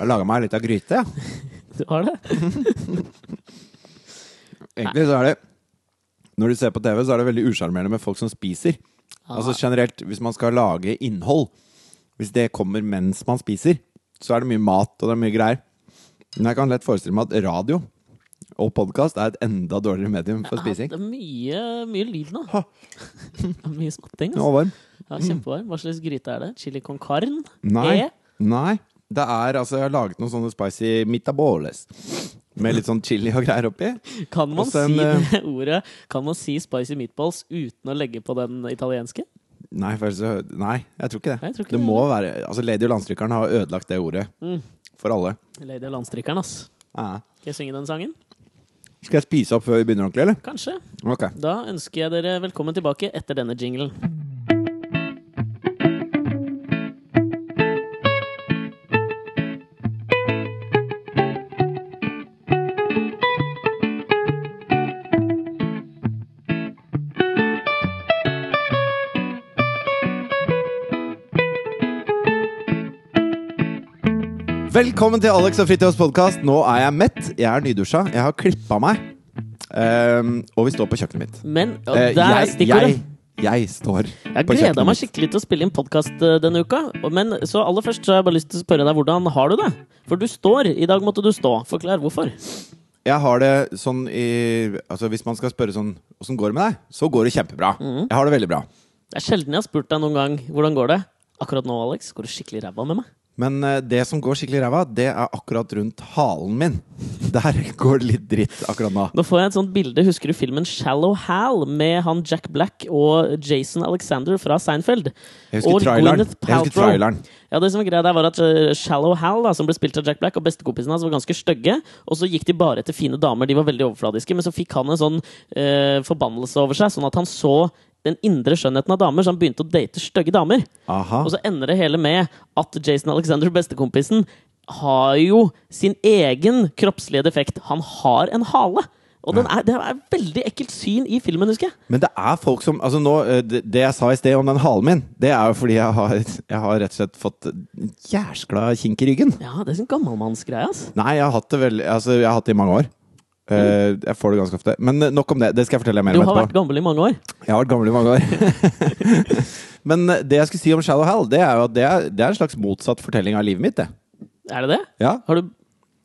Jeg har laga meg litt av gryte, jeg. Du har det? Egentlig så er det Når du ser på TV, så er det veldig usjarmerende med folk som spiser. Altså generelt, hvis man skal lage innhold Hvis det kommer mens man spiser, så er det mye mat og det er mye greier. Men jeg kan lett forestille meg at radio og podkast er et enda dårligere medium for spising. Ja, det er mye, mye lyd nå. Det mye smatting. Nå Altså. varm. Ja, Kjempevarm. Hva slags gryte er det? Chili con carne? Nei. E? Nei. Det er altså Jeg har laget noen sånne spicy mitaboles. Med litt sånn chili og greier oppi. Kan man en, si eh, det ordet Kan man si spicy meatballs uten å legge på den italienske? Nei, nei, jeg tror ikke det. Nei, tror ikke det det må være Altså Lady og landstrykeren har ødelagt det ordet Mm. for alle. Lady og landstrykeren, ass. Ja. Skal jeg synge den sangen? Skal jeg spise opp før vi begynner ordentlig, eller? Kanskje. Okay. Da ønsker jeg dere velkommen tilbake etter denne jinglen. Velkommen til Alex og Fritjofs podkast. Nå er jeg mett. Jeg er nydusja. Jeg har klippa meg. Um, og vi står på kjøkkenet mitt. Men og Eh, der er jeg, stikkordet. jeg, jeg står Jeg på gleda kjøkkenet meg mitt. skikkelig til å spille inn podkast denne uka. Men så aller først så har jeg bare lyst til å spørre deg hvordan har du det? For du står. I dag måtte du stå. Forklar hvorfor. Jeg har det sånn i Altså Hvis man skal spørre sånn åssen går det med deg, så går det kjempebra. Mhm. Jeg har det veldig bra. Det er sjelden jeg har spurt deg noen gang hvordan går det. Akkurat nå, Alex, går det skikkelig ræva med meg. Men eh, det som går skikkelig ræva, det er akkurat rundt halen min. Der går det litt dritt akkurat nå. Nå får jeg et sånt bilde. Husker du filmen Shallow Hal med han Jack Black og Jason Alexander fra Seinfeld? Jeg husker Og traileren. Jeg husker Paltrow. traileren. Ja, det som er greia der var at eh, Shallow Hal, da, som ble spilt av Jack Black, og bestekompisen hans var ganske stygge. Og så gikk de bare etter fine damer. De var veldig overfladiske. Men så fikk han en sånn eh, forbannelse over seg, sånn at han så den indre skjønnheten av damer, så han begynte å date stygge damer. Aha. Og så ender det hele med at Jason Alexander, bestekompisen, har jo sin egen kroppslige defekt. Han har en hale. Og den er, det er et veldig ekkelt syn i filmen, husker jeg. Men det er folk som altså nå, eh, det, det jeg sa i sted om den halen min, det er jo fordi jeg har, jeg har rett og slett fått jæskla kink i ryggen. Ja, det er sånn gammelmannsgreie, ass. Nei, jeg har hatt det veldig Altså, jeg har hatt det i mange år. Eh, jeg får det ganske ofte. Men eh, nok om det. Det skal jeg fortelle mer Du om har vært gammel i mange år. Jeg har vært gammel i mange år. Men eh, det jeg skulle si om Shallow Hal, det er jo at det er, det er en slags motsatt fortelling av livet mitt. Det. Er det det? Ja, Har du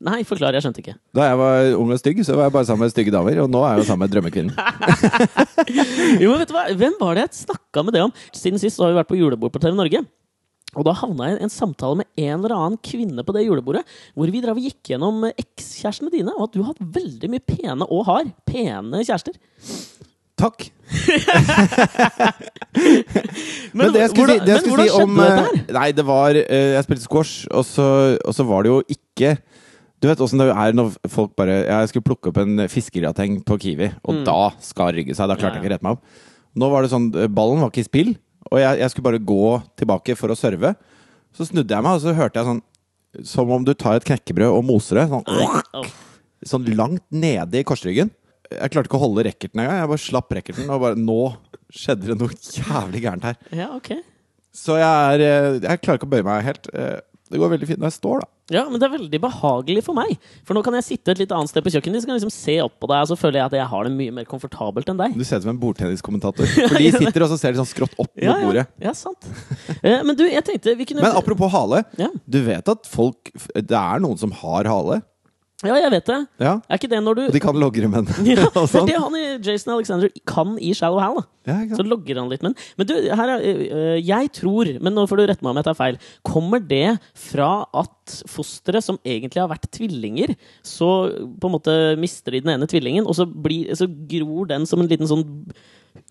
Nei, forklar. Jeg skjønte ikke. Da jeg var ung og stygg, så var jeg bare sammen med stygge damer. Og nå er jeg jo sammen med drømmekvinnen. Jo, men vet du hva? Hvem var det jeg snakka med det om? Siden sist så har vi vært på julebord på TV Norge. Og da havna jeg i en samtale med en eller annen kvinne på det julebordet, hvor vi drev og gikk gjennom ekskjærestene dine, og at du har hatt veldig mye pene, og har, pene kjærester. Takk. Men, Men det jeg skulle hvordan, si, det jeg skulle hvordan si om skjedde dette her? eh, Nei, det var eh, Jeg spilte squash, og så, og så var det jo ikke Du vet åssen det er når folk bare Jeg skulle plukke opp en fiskegrateng på Kiwi, og da skal rygge seg. Da klarte Mm. Ja, jeg ikke å rette meg opp. Nå var det sånn eh, Ballen var ikke i spill, og jeg, jeg skulle bare gå tilbake for å serve. Så snudde jeg meg, og så hørte jeg sånn Som om du tar et knekkebrød og moser det. Sånn, sånn langt nede i korsryggen. Jeg klarte ikke å holde racketen engang. Jeg bare slapp racketen, og bare Nå skjedde det noe jævlig gærent her. Ja, ok. Så jeg er eh, Jeg klarer ikke å bøye meg helt. Det går veldig fint når jeg står, da. Ja, men det er veldig behagelig for meg. For nå kan jeg sitte et litt annet sted på kjøkkenet, så kan jeg liksom se opp på deg, og så føler jeg at jeg har det mye mer komfortabelt enn deg. Du ser ut som en bordtenniskommentator. For de sitter og så ser de sånn skrått opp mot Ja, ja, bordet. ja sant. Eh, Men du, jeg tenkte kunne Men apropos hale. ja. Du vet at folk Det er noen som har hale? Ja, jeg vet det. Ja. Er ikke det når du Og de kan logre menn. ja, Det er sånn. det han i Jason Alexander kan i Shallow Hal. Ja, Så logger han litt menn. Men du, her er, øh, jeg tror, men nå får du rette meg om jeg tar feil, kommer det fra at fosteret, som egentlig har vært tvillinger, så på en måte mister de den ene tvillingen, og så, blir, så gror den som en liten sånn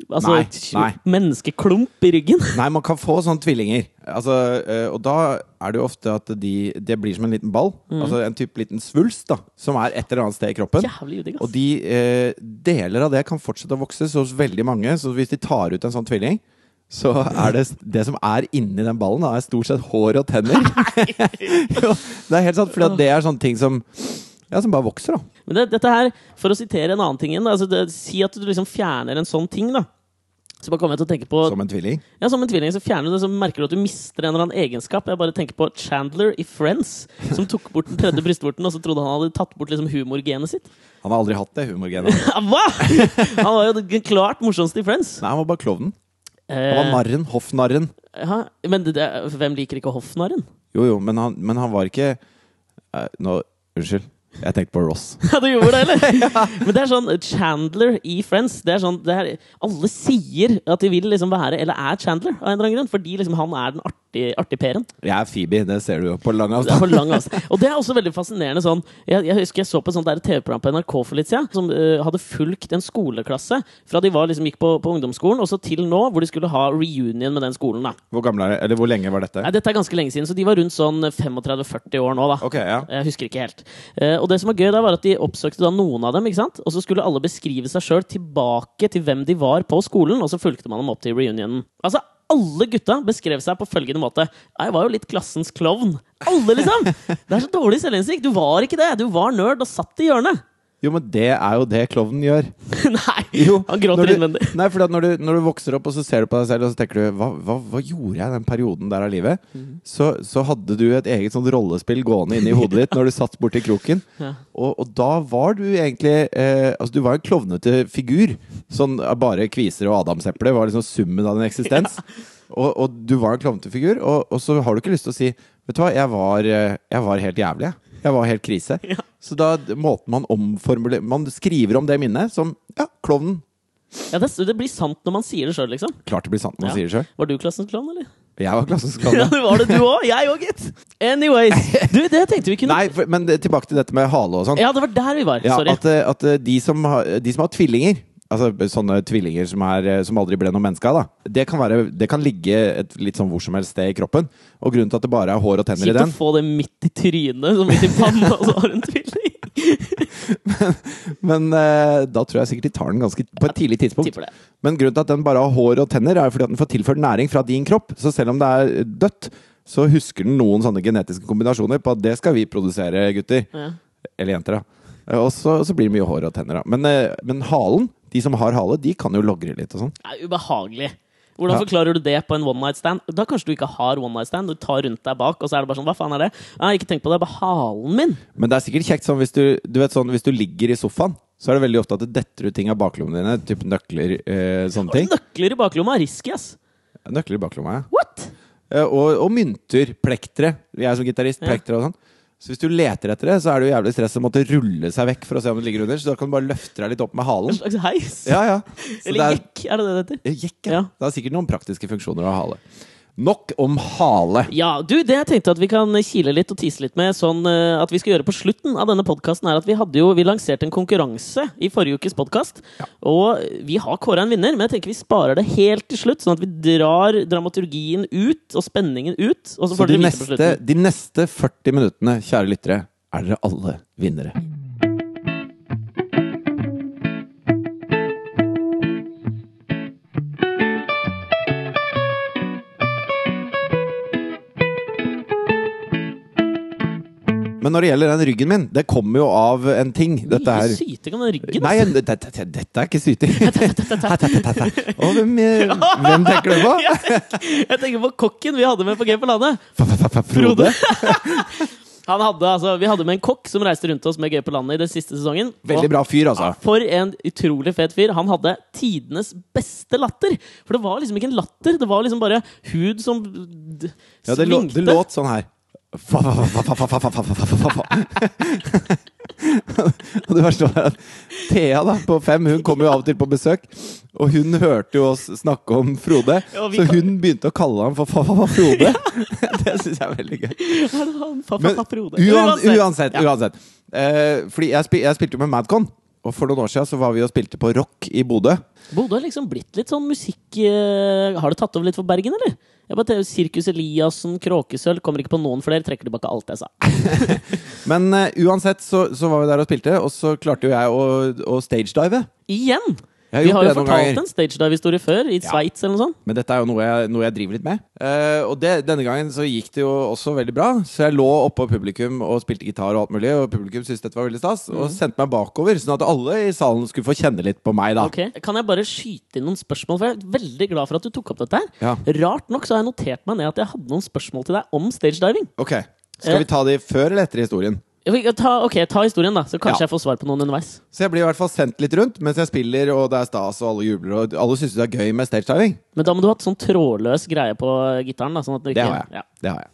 Altså, Nei, nei. menneskeklump i ryggen. Nei, man kan få sånne tvillinger. Altså, eh, og da er det jo ofte at de, det blir som en liten ball. Mm. Altså en type liten svulst da som er et eller annet sted i kroppen. Jævlig Og de eh, deler av det kan fortsette å vokse så hos veldig mange. Så hvis de tar ut en sånn tvilling, så er det det som er inni den ballen, da, er stort sett hår og tenner. det er helt sant, for det er sånne ting som Ja, som bare vokser, da. Men det, dette her, for å sitere en annen ting igjen, altså det, si at du liksom fjerner en sånn ting, da. Så bare kommer jeg til å tenke på Som en tvilling. Ja, Som en tvilling så fjerner du det, så merker du at du mister en eller annen egenskap. Jeg bare tenker på Chandler i Friends, som tok bort den tredje brystvorten, og så trodde han hadde tatt bort liksom humorgenet sitt. Han har aldri hatt det humorgenet. Hva?! Han var jo den klart morsomste i Friends. Nei, han var bare klovnen. Han var Eh, narren. Hoffnarren. ja, men det, det, hvem liker ikke hoffnarren? Jo, jo, men han, men han var ikke eh, Nå, unnskyld. Jeg tenkte på Ross. Ja, du gjorde det, eller? ja. Men det er sånn Chandler i Friends det er sånn, det er, Alle sier at de vil liksom være, eller er Chandler, av en eller annen grunn. Fordi liksom han er den artige, artige peren. Jeg er Phoebe, det ser du jo på lang avstand. På lang avstand. Og det er også veldig fascinerende sånn Jeg, jeg husker jeg så på et sånt TV-program på NRK for litt siden, som uh, hadde fulgt en skoleklasse fra de var, liksom, gikk på, på ungdomsskolen, og så til nå, hvor de skulle ha reunion med den skolen. da Hvor gamle er det? Eller hvor lenge var dette? Nei, Dette er ganske lenge siden, så de var rundt sånn 35-40 år nå. da Okay, ja. Jeg husker ikke helt. Eh, og det som var gøy da, var at de oppsøkte noen av dem, ikke sant? og så skulle alle beskrive seg sjøl tilbake til hvem de var på skolen, og så fulgte man dem opp til reunionen. Altså, alle gutta beskrev seg på følgende måte. Jeg var jo litt klassens klovn. Alle, liksom! Det er så dårlig selvinnsikt. Du var ikke det. Du var nerd og satt i hjørnet. Jo, men det er jo det klovnen gjør. Nei, Jo, han gråter innvendig. Nei, for når, du, når du vokser opp og så ser du på deg selv og så tenker du hva, hva, hva gjorde jeg den perioden der av livet? Mm. Så, så hadde du et eget sånt rollespill gående inni hodet ditt når du satt borti kroken. Ja. Og, og da var du egentlig eh, Altså, du var en klovnete figur. Sånn bare kviser og adamseple var liksom summen av din eksistens. Og, og du var en klovnete figur, og, og så har du ikke lyst til å si Vet du hva, jeg var, eh, jeg var helt jævlig, jeg. Jeg var helt krise. Ja. Så da måten man omformulerer Man skriver om det minnet som Ja, klovnen. Ja, det, det blir sant når man sier det sjøl, liksom. Klart det blir sant når man Ja. sier det sjøl. Var du klassens klovn, eller? Jeg var klassens Ja, klovn. det var det du òg. Jeg òg, gitt. Anyways. Du, det tenkte vi kunne Nei, for, men tilbake til dette med hale og sånn. Ja, det var der vi var. Ja, Sorry. at, eh, at eh, de, som har, de som har tvillinger Altså sånne tvillinger som, er, eh, som aldri ble noe menneske av, da. Det kan, være, det kan ligge et litt sånn hvor som helst sted i kroppen. Og grunnen til at det bare er hår og tenner i Kjipt å den få det midt i trynet, som midt i panna, og så har du en tvilling. Men eh, da tror jeg sikkert de tar den ganske på et tidlig tidspunkt. Men grunnen til at den bare har hår og tenner, er fordi at den får tilført næring fra din kropp. Så selv om det er dødt, så husker den noen sånne genetiske kombinasjoner på at det skal vi produsere, gutter. Ja. Eller jenter, da. Og så, så blir det mye hår og tenner, da. Men, eh, men halen, de som har hale, de kan jo logre litt og sånn. Det er ubehagelig. Hvordan forklarer du det på en one night stand? Da kanskje du ikke har one night stand. Du tar rundt deg bak, og så er det bare sånn Hva faen er det? Jeg har ikke tenkt på det. Det er bare halen min. Men det er sikkert kjekt sånn hvis du, du vet sånn, hvis du ligger i sofaen, så er det veldig ofte at det detter ut ting av baklommene dine. Typ nøkler, eh, sånne ting. Nøkler i baklomma er risky, ass. Nøkler i baklomma, ja. What? Eh, og, og mynter. Plektere. Jeg som gitarist, Plektre og sånn. Så hvis du leter etter det, så er det jo jævlig stress å måtte rulle seg vekk for å se om det ligger under. Så da kan du bare løfte deg litt opp med halen. En slags heis? Ja, ja. Så Eller det er, jekk, er det det det heter? Eh, Jekk, ja. Ja. Det er sikkert noen praktiske funksjoner å ha hale. Nok om hale. Ja, du, det jeg tenkte at vi kan kile litt og tise litt med, sånn eh, at vi skal gjøre på slutten av denne podkasten, er at vi hadde jo Vi lanserte en konkurranse i forrige ukes podkast, og vi har kåra en vinner, men jeg tenker vi sparer det helt til slutt, sånn at vi drar dramaturgien ut og spenningen ut, og så Så får de neste, de neste 40 minuttene, kjære lyttere, er dere alle vinnere. Men når det gjelder den ryggen min, det kommer jo av en ting. Dette Mye ikke syting om den ryggen. Nei, dette, dette, dette er ikke syting. Og hvem, eh, hvem tenker du på? Jeg tenker på kokken vi hadde med på Game for landet. Frode? Han hadde, altså, vi hadde med en kokk som reiste rundt oss med Gøy på landet i den siste sesongen. Veldig bra fyr, altså. For en utrolig fet fyr. Han hadde tidenes beste latter. For det var liksom ikke en latter, det var liksom bare hud som d- Ja, det, lå, svingte. det låt sånn her. Og det verste var at Thea da, på fem hun kom jo av og til på besøk, og hun hørte jo oss snakke om Frode. Ja, vi så kan- hun begynte å kalle ham for Fa-Fa-Frode. det syns jeg er veldig gøy. Han, fa, fa, Men fa, Frode. uansett. Uansett. Eh, fordi jeg, spil, jeg spilte jo med Madcon, og for noen år siden så var vi og spilte på rock i Bodø. Bodø har liksom blitt litt sånn musikk Har det tatt over litt for Bergen, eller? Jeg bare Sirkus Eliassen, Kråkesølv Kommer ikke på noen flere, trekker tilbake alt jeg sa. Men uh, uansett så, så var vi der og spilte, og så klarte jo jeg å, å stagedive. Igjen! Vi har jo fortalt ganger. en stagedive-historie før, i Sveits eller noe sånt. Men dette er jo noe jeg, noe jeg driver litt med. Uh, og det, denne gangen så gikk det jo også veldig bra. Så jeg lå oppå publikum og spilte gitar og alt mulig, og publikum syntes dette var veldig stas, og sendte meg bakover, sånn at alle i salen skulle få kjenne litt på meg, da. Okay. Kan jeg bare skyte inn noen spørsmål? For Jeg er veldig glad for at du tok opp dette. her Ja. Rart nok så har jeg notert meg ned at jeg hadde noen spørsmål til deg om stage diving. Ok, Skal vi ta de før eller etter historien? Ta, ok, ta historien, da, så kanskje Ja. jeg får svar på noen underveis. Så jeg blir i hvert fall sendt litt rundt mens jeg spiller, og det er stas, og alle jubler, og alle syns det er gøy med stagediving. Men da må du ha hatt sånn trådløs greie på gitaren. Da, sånn ikke, Det har jeg. Ja. Det har jeg.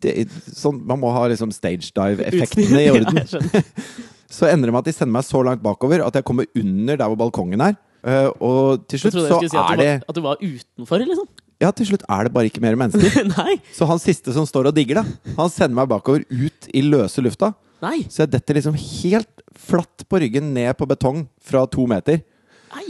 Det, sånn, man må ha liksom stagedive-effektene i orden. Ja. Så ender det med at de sender meg så langt bakover at jeg kommer under der hvor balkongen er. Eh, og til slutt så si er det var, at du var utenfor, liksom. Ja, til slutt er det bare ikke mer mennesker. Så han siste som står og digger, da, han sender meg bakover ut i løse lufta. Nei! Så jeg detter liksom helt flatt på ryggen ned på betong fra to meter. Nei!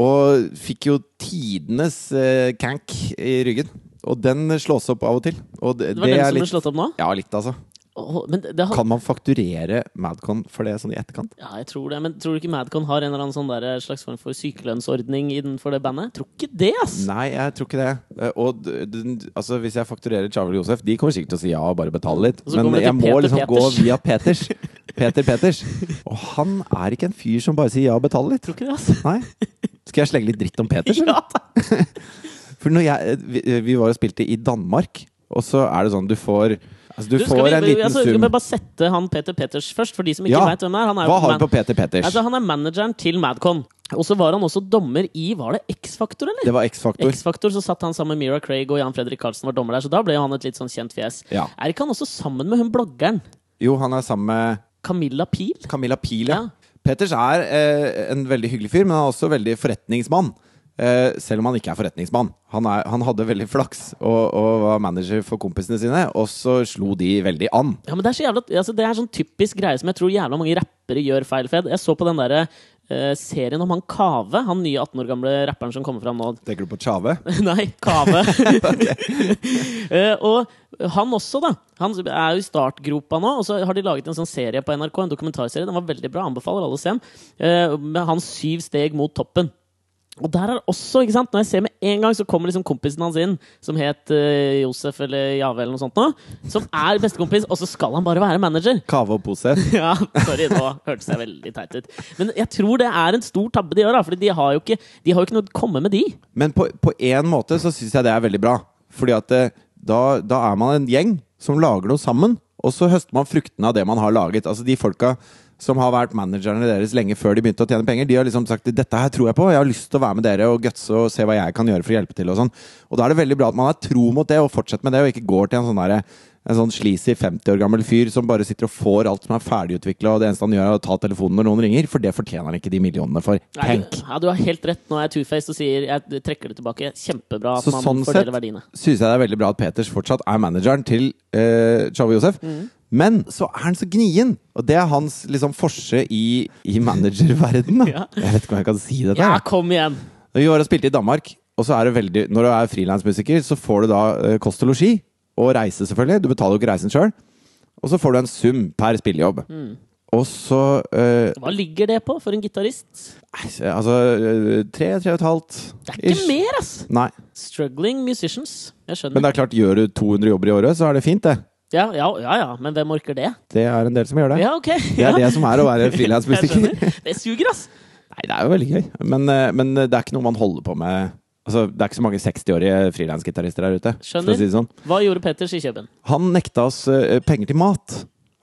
Og fikk jo tidenes eh, kank i ryggen. Og den slås opp av og til. Og det, Det var det den er som ble slått opp nå? Ja, litt, altså. Det, Kan man fakturere Madcon for det sånn i etterkant? ja, jeg tror det. Men tror du ikke Madcon har en eller annen sånn der, slags form for sykelønnsordning innenfor det bandet? Tror ikke det, ass! Nei, jeg tror ikke det. Eh, Og altså, hvis jeg fakturerer Chavel Josef, de kommer sikkert til å si ja og bare betale litt. Men jeg må Peter liksom gå via Peters. Peter Peters. Og han er ikke en fyr som bare sier ja og betaler litt. Tror ikke det, ass. Nei. Skal jeg slenge litt dritt om Peters? eller? Ja, takk. For når jeg, vi, vi var og spilte i Danmark, og så er det sånn du får Altså, du, Du, får vi, en liten altså, skal vi bare sette han Peter Peters først, for de som ikke Ja. vet hvem er? Han er, Hva har du på Peter Peters? Altså, han er manageren til Madcon. Og så var han også dommer i Var det X-Faktor, eller? Det var X-faktor. X-Faktor, så satt han sammen med Mira Craig og Jan Fredrik Karlsen var dommer der, så da ble han et litt sånn kjent fjes. Ja. Er ikke han også sammen med hun bloggeren Jo, han er sammen med Camilla Pil? Camilla Pil, ja. Ja. Peters er eh, en veldig hyggelig fyr, men han er også veldig forretningsmann. Eh, selv om han ikke er forretningsmann. Han, er, han hadde veldig flaks og, og var manager for kompisene sine, og så slo de veldig an. Ja, men det er så jævla altså, Det er sånn typisk greie som jeg tror jævla mange rappere gjør feil, Fed. Jeg så på den derre Uh, serien om han Kave, han nye 18 år gamle rapperen som kommer fram nå. Tenker du på Tjave? Nei, Kave. uh, og han også, da. Han er jo i startgropa nå, og så har de laget en sånn serie på NRK, en dokumentarserie. Den var veldig bra, anbefaler alle å se den. Uh, med hans syv steg mot toppen. Og der er også, ikke sant Når jeg ser med en gang, så kommer liksom kompisen hans inn, som het uh, Josef eller Jave eller noe sånt nå, som er bestekompis, og så skal han bare være manager. Kave og pose. Ja, sorry, nå hørtes jeg veldig teit ut. Men jeg tror det er en stor tabbe de gjør, da, for de har jo ikke, de har jo ikke noe å komme med, de. Men på, én en måte så syns jeg det er veldig bra. Fordi at eh, da, da er man en gjeng som lager noe sammen, og så høster man fruktene av det man har laget. Altså de folka som har vært managerne deres lenge før de begynte å tjene penger, de har liksom sagt dette her tror jeg på, jeg har lyst til å være med dere og gutse og se hva jeg kan gjøre for å hjelpe til. Og sånn. Og da er det veldig bra at man har tro mot det og fortsetter med det, og ikke går til en sånn derre en sånn sleazy 50 år gammel fyr som bare sitter og får alt som er ferdigutvikla, og det eneste han gjør, er å ta telefonen når noen ringer, for det fortjener han ikke de millionene for. Tenk! Ja, du har helt rett. Nå er jeg two-faced og sier jeg trekker det tilbake. Kjempebra at Så man sånn fordeler sett verdiene. syns jeg det er veldig bra at Peters fortsatt er manageren til uh, Chavo Josef. Mm. Men så er han så gnien! Og det er hans liksom forse i, i managerverdenen. Ja. Jeg vet ikke om jeg kan si det Ja, kom igjen! Vi var og spilte i Danmark, og så er det veldig Når du er frilansmusiker, så får du da eh, kost og losji. Og reise, selvfølgelig. Du betaler jo ikke reisen sjøl. Og så får du en sum per spillejobb. Mm. Og så uh, Hva ligger det på for en gitarist? Altså eh, tre, tre og et halvt. Det er ikke ish. mer, ass! Nei. Struggling musicians. Jeg skjønner. Men det er klart, gjør du 200 jobber i året, så er det fint, det. Ja, ja, ja, ja, men hvem orker det? Det er en del som gjør det. Ja, ok. Det er det som er å være frilansmusiker. Det suger, ass! Nei, det er jo veldig gøy. Men, eh, men det er ikke noe man holder på med Altså, Det er ikke så mange 60-årige frilansgitarister der ute. Skjønner. si sånn. Hva gjorde Peters i Kjøben? Han nekta oss uh, penger til mat.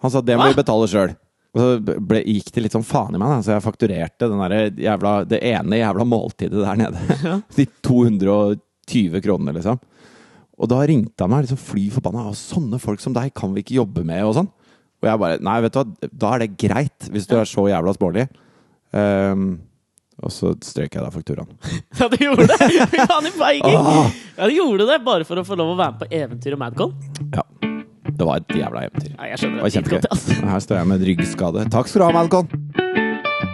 Han sa det må Hva? vi betale sjøl. Og så ble, gikk det litt sånn faen i meg, da. så jeg fakturerte den der jævla, det ene jævla måltidet der nede. De 220 kronene, liksom. Og da ringte han meg liksom fly forbanna. Og Sånne folk som deg kan vi ikke jobbe med, og sånn. Og jeg bare Nei, vet du hva, da er det greit, hvis du er så jævla smålig. Ehm, og så strøk jeg da fakturaen. Ja, du gjorde det! I feiging! Ah. Ja, du gjorde det bare for å få lov å være med på eventyr og Madcon? Ja. Det var et jævla eventyr. Ja, jeg skjønner Det var det kjempegøy. godt, ass. Her står jeg med en ryggskade. Takk skal du ha, Madcon!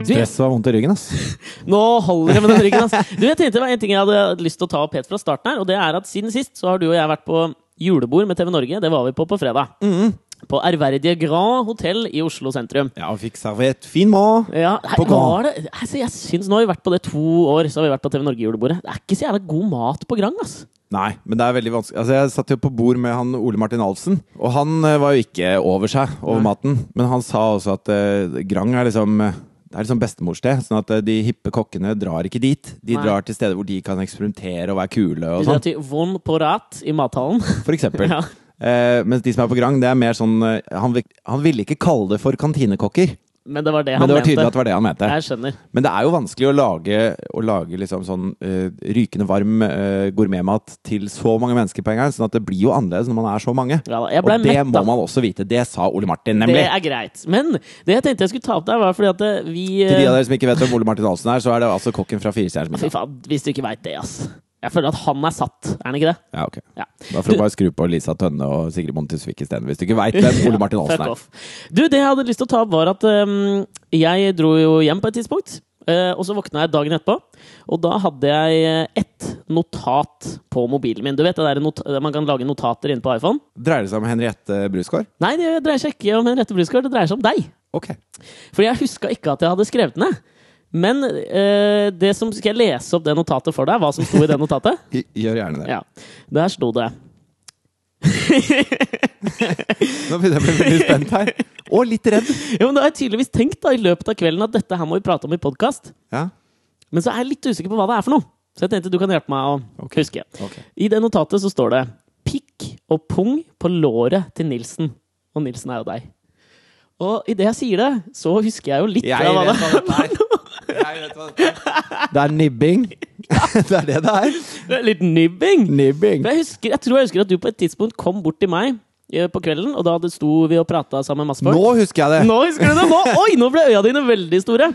Du, Stress var vondt i ryggen, ass. Nå holder det med den ryggen, ass. Du, jeg tenkte det var en ting jeg hadde lyst til å ta opp helt fra starten her, og det er at siden sist så har du og jeg vært på julebord med TV Norge. Det var vi på på fredag. På ærverdige Grand hotell i Oslo sentrum. Ja, og fikk servert fin mat. Ja, nei, På Grand. det, altså, jeg synes Nå har vi vært på det to år, så har vi vært på TV Norge-julebordet. Det er ikke så jævla god mat på Grand, ass. Nei, men det er veldig vanskelig. Altså, jeg satt jo på bord med han Ole Martin Alsen, og han eh, var jo ikke over seg over maten. Men han sa også at uh, Grang er liksom eh, det er liksom bestemorsted. Sånn at de hippe kokkene drar ikke dit. De Nei. drar til steder hvor de kan eksperimentere og være kule og Vi drar sånn. til Von Porat i mathallen. For eksempel. Ja. Eh, mens de som er på Grang, det er mer sånn uh, han, han ville ikke kalle det for kantinekokker. Men det var det Men det var tydelig at det var det han mente. Jeg skjønner. Men det er jo vanskelig å lage, å lage liksom sånn uh, rykende varm uh, gourmetmat til så mange mennesker på en gang. Sånn at det blir jo annerledes når man er så mange. Ja, Og det mett, må man også vite. Det sa Ole Martin, nemlig. Det er greit. Men det jeg tenkte jeg skulle ta opp der, var fordi at vi Til de av dere som ikke vet hvem Ole Martin Ahlsen er, så er det altså kokken fra Firestjerners Fy middag. faen, hvis du ikke veit det, ass. Jeg føler at han er satt, er han ikke det? Ja, ok. Ja. Da får du bare skru på Lisa Tønne og Sigrid Montesvik isteden, hvis du ikke veit hvem Ole Martin Olsen er. Du, det jeg hadde lyst til å ta opp, var at um, jeg dro jo hjem på et tidspunkt. Uh, og så våkna jeg dagen etterpå, og da hadde jeg eh, ett notat på mobilen min. Du vet det der Man kan lage notater inne på iPhone? Dreier det seg om Henriette Brusgaard? Nei, det dreier seg ikke om Henriette Brusgaard, det dreier seg om deg. Ok. Fordi jeg huska ikke at jeg hadde skrevet ned. Men eh, det som, skal jeg lese opp det notatet for deg? Hva som sto i det notatet? Gjør gjerne det. Ja, Der sto det Nå begynner jeg å bli veldig spent her. Og litt redd. Ja, men Da har jeg tydeligvis tenkt da i løpet av kvelden at dette her må vi prate om i podkast. Ja, Men så er jeg litt usikker på hva det er for noe. Så jeg tenkte du kan hjelpe meg å okay. huske. Okay. I det notatet så står det 'pikk og pung på låret til Nilsen'. Og Nilsen er jo deg. Og idet jeg sier det, så husker jeg jo litt Jeg av hva det er. Jeg vet hva dette er. Det er nibbing. Det er det det er. Det er Litt nibbing! Nibbing. Jeg, husker, jeg tror jeg husker at du på et tidspunkt kom bort til meg eh, på kvelden, og da sto vi og prata sammen med masse folk. Nå husker jeg det! Nå husker du det! Nå, oi, nå ble øya dine veldig store!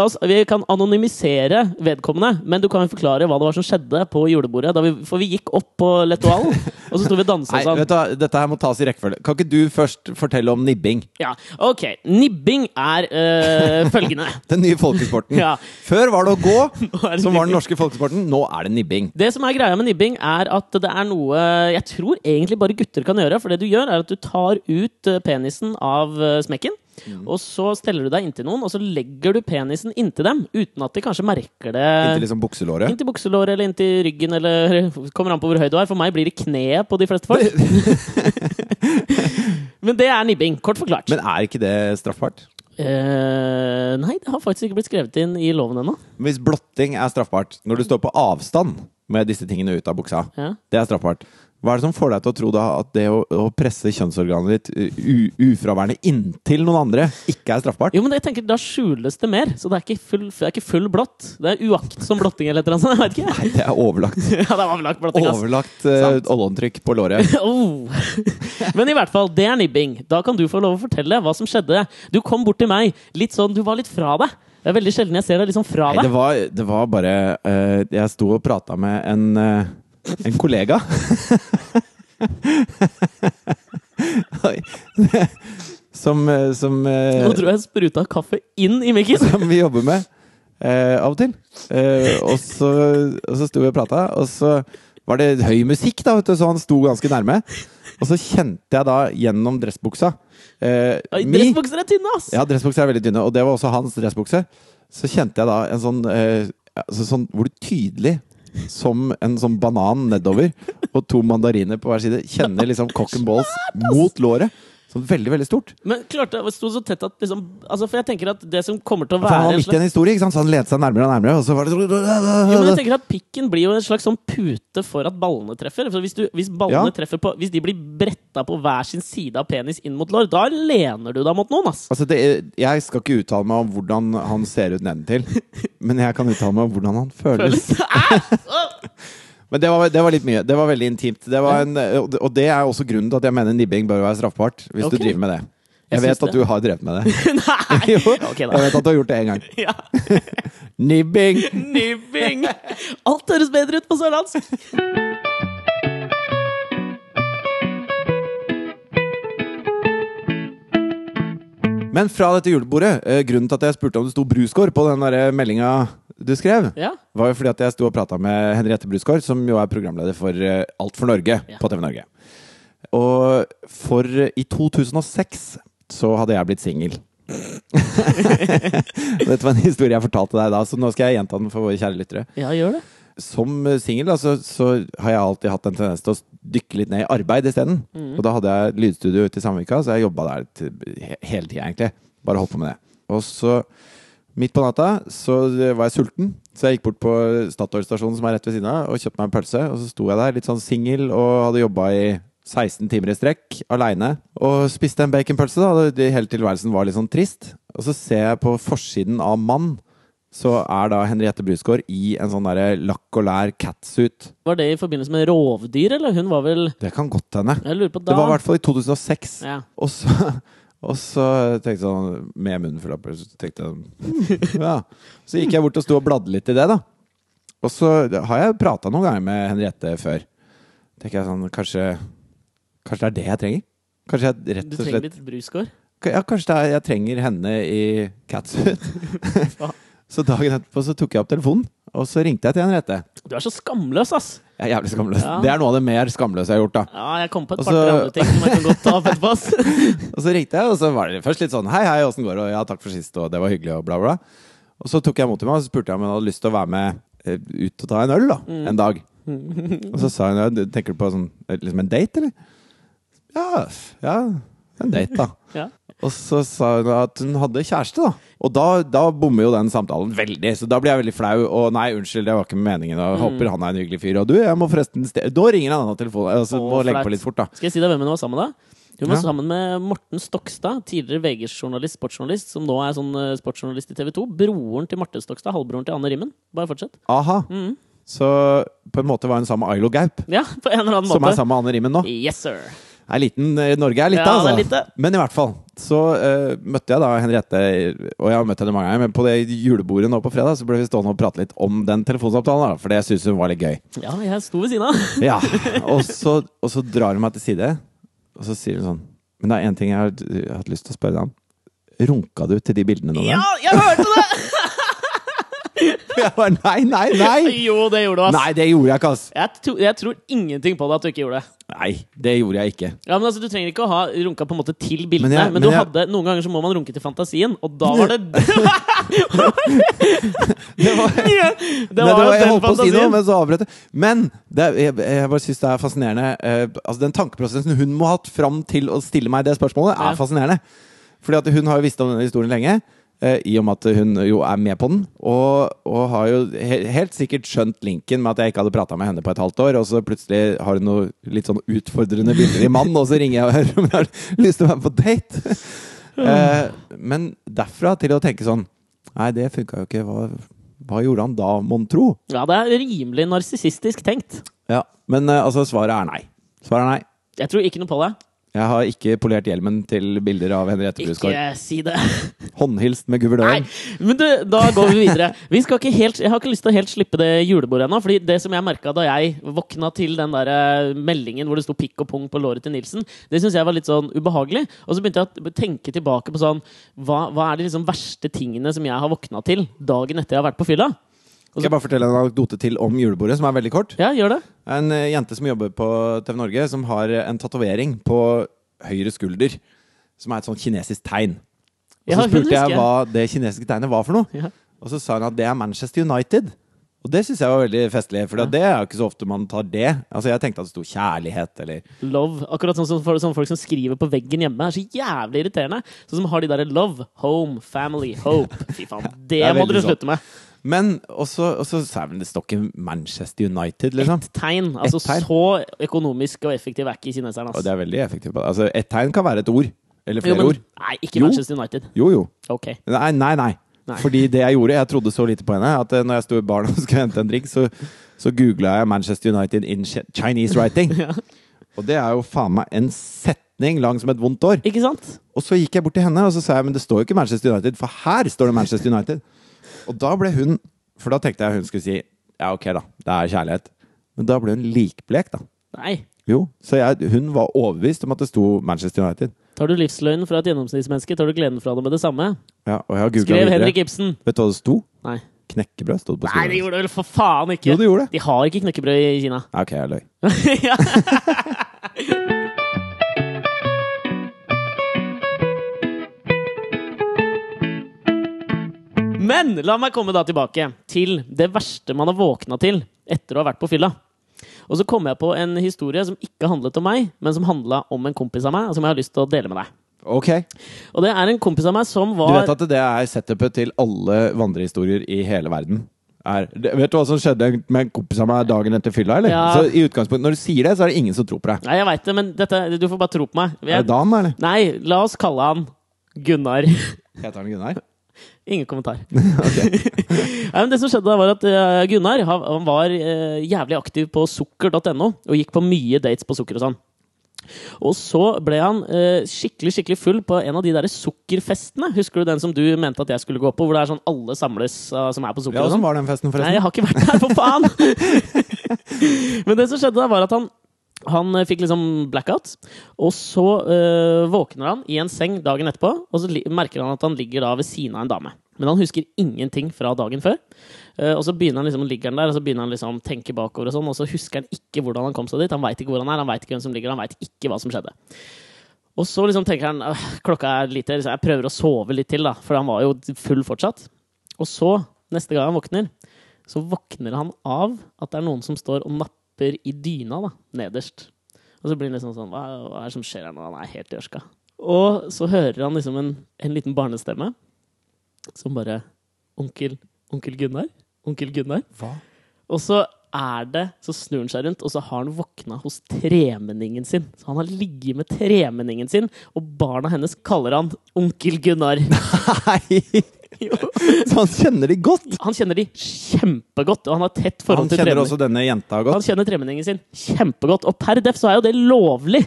Oss, vi kan anonymisere vedkommende, men du kan jo forklare hva det var som skjedde på julebordet. Vi, for vi gikk opp på Letoal, og så sto vi og dansa sånn. du Dette her må tas i rekkefølge. Kan ikke du først fortelle om nibbing? Ja, ok. Nibbing er øh, følgende. Den nye folkesporten. Ja. Før var det å gå, som var den norske folkesporten. Nå er det nibbing. Det som er greia med nibbing, er at det er noe jeg tror egentlig bare gutter kan gjøre. For det du gjør, er at du tar ut øh, penisen av øh, smekken. Mm. Og så steller du deg inntil noen, og så legger du penisen inntil dem. Uten at de kanskje merker det. Inntil liksom bukselåret. Inntil bukselåret eller inntil ryggen, eller kommer an på hvor høy du er. For meg blir det kneet på de fleste folk. Men det er nibbing, kort forklart. Men er ikke det straffbart? Eh, nei, det har faktisk ikke blitt skrevet inn i loven ennå. Hvis blotting er straffbart, når du står på avstand med disse tingene ut av buksa, Ja. det er straffbart. Hva er det som får deg til å tro da at det å, å presse kjønnsorganet ditt uh, u, ufraværende inntil noen andre ikke er straffbart? Jo, men jeg tenker Da skjules det mer, så det er ikke full, det er ikke full blått. Det er uaktsom blotting eller annet sånt. Jeg vet ikke. Nei, det er overlagt. Ja, det er overlagt blotting, ass. Overlagt uh, Sant. på låret. Oh. Men i hvert fall, det er nibbing. Da kan du få lov å fortelle hva som skjedde. Du kom bort til meg. Litt sånn, Du var litt fra deg. Det er veldig sjelden jeg ser deg liksom fra Nei, det deg. var, det var bare uh, Jeg sto og prata med en, uh, en kollega. Som uh, som, uh, Nå tror jeg jeg spruta kaffe inn i mikken. som vi jobber med eh, av og til. Eh, og, så, og så sto vi og prata, og så var det høy musikk, da, vet du, så han sto ganske nærme. Og så kjente jeg da gjennom dressbuksa eh, Dressbukser er tynne, ass! Ja, dressbukser er veldig tynne, og det var også hans dressbukse. Så kjente jeg da en sånn, eh, altså sånn hvor du tydelig, som en sånn banan nedover, og to mandariner på hver side, kjenner liksom cock and balls mot låret. Sånn veldig, veldig stort. Men klarte det sto så tett at liksom altså For jeg tenker at det som kommer til å For han var midt i en historie, ikke sant? så han lente seg nærmere og nærmere, og så var det jo, men jeg tenker at Pikken blir jo en slags sånn pute for at ballene treffer. For hvis, du, hvis ballene Ja. treffer på Hvis de blir bretta på hver sin side av penis inn mot lår, da lener du deg mot noen, ass! Altså det, jeg skal ikke uttale meg om hvordan han ser ut nedentil, men jeg kan uttale meg om hvordan han føles. Men det var, det var litt mye. Det var veldig intimt. Det var en, og det- er også grunnen til at jeg mener nibbing bør være straffbart, hvis okay. du driver med det. Jeg Jeg vet at at du har drevet med det. Nei! Jo, okay, jeg vet at du har gjort det én gang. Ja. Nibbing! Nibbing! Alt høres bedre ut på sørlandsk! Men fra dette julebordet, eh, grunnen til at jeg spurte om det sto Brusgaard på den meldinga du skrev, Ja. var jo fordi at jeg sto og prata med Henriette Brusgaard, som jo er programleder for eh, Alt for Norge Ja. på TV Norge. Og for i 2006 så hadde jeg blitt singel. Dette var en historie jeg fortalte deg da, så nå skal jeg gjenta den for våre kjære lyttere. Ja, gjør det. Som singel da, så, så har jeg alltid hatt en tendens til å dykke litt ned i arbeid isteden. Og da hadde jeg lydstudio ute i Samvika, så jeg jobba der til, he hele tida, egentlig. Bare holdt på med det. Og så, midt på natta, så var jeg sulten. Så jeg gikk bort på Statoil-stasjonen som er rett ved siden av, og kjøpte meg en pølse. Og så sto jeg der litt sånn singel og hadde jobba i 16 timer i strekk aleine. Og spiste en baconpølse, da. det- Hele tilværelsen var litt sånn trist. Og så ser jeg på forsiden av Mann, så er da Henriette Brusgaard i en sånn derre lakk og lær catsuit. Var det i forbindelse med rovdyr, eller? Hun var vel Det kan godt hende. Jeg lurer på da. Det var i hvert fall i 2006. Ja. Og så, og så tenkte jeg sånn Med munnen full av pølse, så tenkte jeg hmm, Ja. Så gikk jeg bort og sto og bladde litt i det, da. Og så har jeg prata noen ganger med Henriette før. Tenker jeg sånn Kanskje Kanskje det er det jeg trenger? Kanskje jeg rett Du trenger litt brusgård? Ja, kanskje det er, jeg trenger henne i catsuit. så dagen etterpå så tok jeg opp telefonen, og så ringte jeg til Henriette. Du er så skamløs, ass! Jeg er jævlig skamløs. Ja. Det er noe av det mer skamløse jeg har gjort, da. Ja, jeg kom på et Også... par-tre andre ting som jeg kan godt ta opp etterpå. ass. Og så ringte jeg, og så var det først litt sånn Hei, hei, åssen går det? Og ja, takk for sist, og det var hyggelig, og bla, bla. Og så tok jeg mot til meg og så spurte jeg om hun hadde lyst til å være med eh, ut og ta en øl, da. En dag. Og så sa hun ja, tenker du på sånn eh, liksom en date, eller? Ja, ja, en date, da. Ja. Og så sa hun at hun hadde kjæreste, da. Og da, da bommer jo den samtalen veldig, så da blir jeg veldig flau. Og nei, unnskyld, det var ikke meningen. Og Mm. håper han er en hyggelig fyr. Og du, jeg må forresten ste Da ringer han av telefonen. Altså, må legge på litt fort, da. Skal jeg si deg hvem hun var sammen med da? Hun var Ja. sammen med Morten Stokstad, tidligere VG-journalist, sportsjournalist, som nå er sånn eh, sportsjournalist i TV 2. Broren til Marte Stokstad, halvbroren til Anne Rimmen. Bare fortsett. Aha. Mm. Så på en måte var hun sammen med Ailo Gaup, Ja, på en eller annen måte. som er sammen med Anne Rimmen nå. Yes, sir. Er liten, eh, Norge er lite, Ja, altså. lite. Men i hvert fall så uh, møtte jeg da Henriette, og jeg har møtt henne mange ganger, men på det julebordet nå på fredag så ble vi stående og prate litt om den telefonsamtalen, da, for det syns hun var litt gøy. Ja, jeg sto ved siden av. Ja, og så, og så drar hun meg til side, og så sier hun sånn Men det er én ting jeg har jeg har hatt lyst til å spørre deg om. Runka du til de bildene nå? Ja, jeg hørte det! Jeg bare, nei, nei, nei! Jo, det gjorde du, ass. Nei, det gjorde jeg ikke, ass. Jeg, tro, jeg tror ingenting på det at du ikke gjorde det. Nei, det gjorde jeg ikke. Ja, men altså, Du trenger ikke å ha runka på en måte til bildene, Men men, jeg- men du jeg- hadde, noen ganger så må man runke til fantasien, og da var det Det var, Ja, Det var jo den fantasien. si noe, men. Men det, jeg bare syns det er fascinerende. Uh, altså Den tankeprosessen hun må ha hatt fram til å stille meg det spørsmålet, er Ja. fascinerende. Fordi at hun har jo visst om denne historien lenge. Eh, I og med at hun jo er med på den. Og, og har jo helt sikkert skjønt linken med at jeg ikke hadde prata med henne på et halvt år. Og så plutselig har hun noe litt sånn utfordrende bilder i mann, og så ringer jeg og hører om jeg har lyst til å være med på date. Eh, men derfra til å tenke sånn Nei, det funka jo ikke. Hva, hva gjorde han da, mon tro? Ja, det er rimelig narsissistisk tenkt. Ja, men eh, altså svaret er nei. Svaret er nei. Jeg tror ikke noe på det. Jeg har ikke polert hjelmen til bilder av Henriette Brusgaard. Ikke si det. Håndhilst med Nei, men du, da går vi videre. Vi skal ikke helt, jeg har ikke lyst til å helt slippe det julebordet ennå. Fordi det som jeg merka da jeg våkna til den der eh, meldingen hvor det sto pikk og pung på låret til Nilsen, det syns jeg var litt sånn ubehagelig. Og så begynte jeg å tenke tilbake på sånn Hva, hva er de liksom verste tingene som jeg har våkna til dagen etter jeg har vært på fylla? Skal jeg bare fortelle en anekdote til om julebordet, som er veldig kort? Ja, gjør det. En eh, jente som jobber på TV Norge, som har en tatovering på høyre skulder. Som er et sånt kinesisk tegn. Og Ja, så hun spurte husker jeg jeg. hva det kinesiske tegnet var for noe. Ja. Og så sa hun at det er Manchester United. Og det syns jeg var veldig festlig, for det er jo ikke så ofte man tar det. Altså Jeg tenkte at det sto kjærlighet, eller Love. Akkurat sånn som for, sånn folk som skriver på veggen hjemme. er så jævlig irriterende. Sånn som har de der love, home, family, hope. Fy faen, det, er må veldig dere sånn. slutte med. Men også, også vel det står ikke Manchester United, liksom. Ett tegn. Altså et tegn. Så økonomisk og effektiv er ikke kineserne. Og Altså. det er veldig effektivt. Altså, et tegn kan være et ord. Eller Jo, men, ord. nei, ikke Jo. Manchester United. Jo, jo. Ok. Nei, nei, nei. Nei. Fordi det jeg gjorde Jeg trodde så lite på henne at eh, når jeg sto i baren og skulle hente en drink, så, så googla jeg Manchester United in Chinese writing. Ja. Og det er jo faen meg en setning lang som et vondt år. Ikke sant? Og så gikk jeg bort til henne og så sa jeg, men det står jo ikke Manchester United, for her står det Manchester United. Og da ble hun For da tenkte jeg hun skulle si ja, ok, da. Det er kjærlighet. Men da ble hun likblek, da. Nei. Jo, så jeg, hun var overbevist om at det sto Manchester United. Tar du livsløgnen fra et gjennomsnittsmenneske, tar du gleden fra det med det samme. Ja, og jeg har Skrev videre. Henrik Ibsen. Vet du hva det sto? Nei. Knekkebrød stod det på skolen. Nei, det gjorde det vel for faen ikke! Jo, det gjorde det. De har ikke knekkebrød i Kina. Ok, jeg løy. Men la meg komme da tilbake til det verste man har våkna til etter å ha vært på fylla. Og så kom jeg på en historie som ikke handlet om meg, men som handla om en kompis av meg, som jeg har lyst til å dele med deg. Ok. Og det er en kompis av meg som var Du vet at det er setupet til alle vandrehistorier i hele verden? Er, vet du hva som skjedde med en kompis av meg dagen etter fylla? eller? Ja. Så i utgangspunktet, Når du sier det, så er det ingen som tror på deg. Nei, jeg vet det, men dette, du får bare tro på meg. Er det Dan, eller? nei, la oss kalle han Gunnar. Heter han Gunnar? Ingen kommentar. Nei, men det som skjedde da var at eh, Gunnar han, han var eh, jævlig aktiv på sukker.no og gikk på mye dates på sukker og sånn. Og så ble han eh, skikkelig skikkelig full på en av de der sukkerfestene. Husker du den som du mente at jeg skulle gå på? Hvor det er sånn alle samles uh, som er på sukker Ja, og sånn? var den festen, forresten? Nei, jeg har ikke vært der, for faen! Men det som skjedde da, var at han, han eh, fikk liksom blackout. Og så eh, våkner han i en seng dagen etterpå, og så merker han at han ligger da ved siden av en dame. Men han husker ingenting fra dagen før. Uh, og så begynner han liksom, ligger han der, og så begynner han liksom tenke bakover, og sånn, og så husker han ikke hvordan han kom seg dit. Han veit ikke hvor han er, han veit ikke hvem som ligger han veit ikke hva som skjedde. Og så liksom tenker han «Åh, klokka er lite, liksom, jeg prøver å sove litt til, da, for han var jo full fortsatt. Og så, neste gang han våkner, så våkner han av at det er noen som står og napper i dyna da, nederst. Og så blir han liksom sånn Hva, hva er det som skjer her nå? Han er helt i ørska. Og så hører han liksom en, en liten barnestemme som bare Onkel, onkel Gunnar? Onkel Gunnar? Hva? Og så er det, så snur han seg rundt, og så har han våkna hos tremenningen sin. Så han har ligget med tremenningen sin, og barna hennes kaller han onkel Gunnar. Nei! Så han kjenner de godt? Han kjenner de kjempegodt, og han har tett Han forhold til kjenner også denne jenta godt? Han kjenner tremenningen sin kjempegodt, og per def så er jo det lovlig.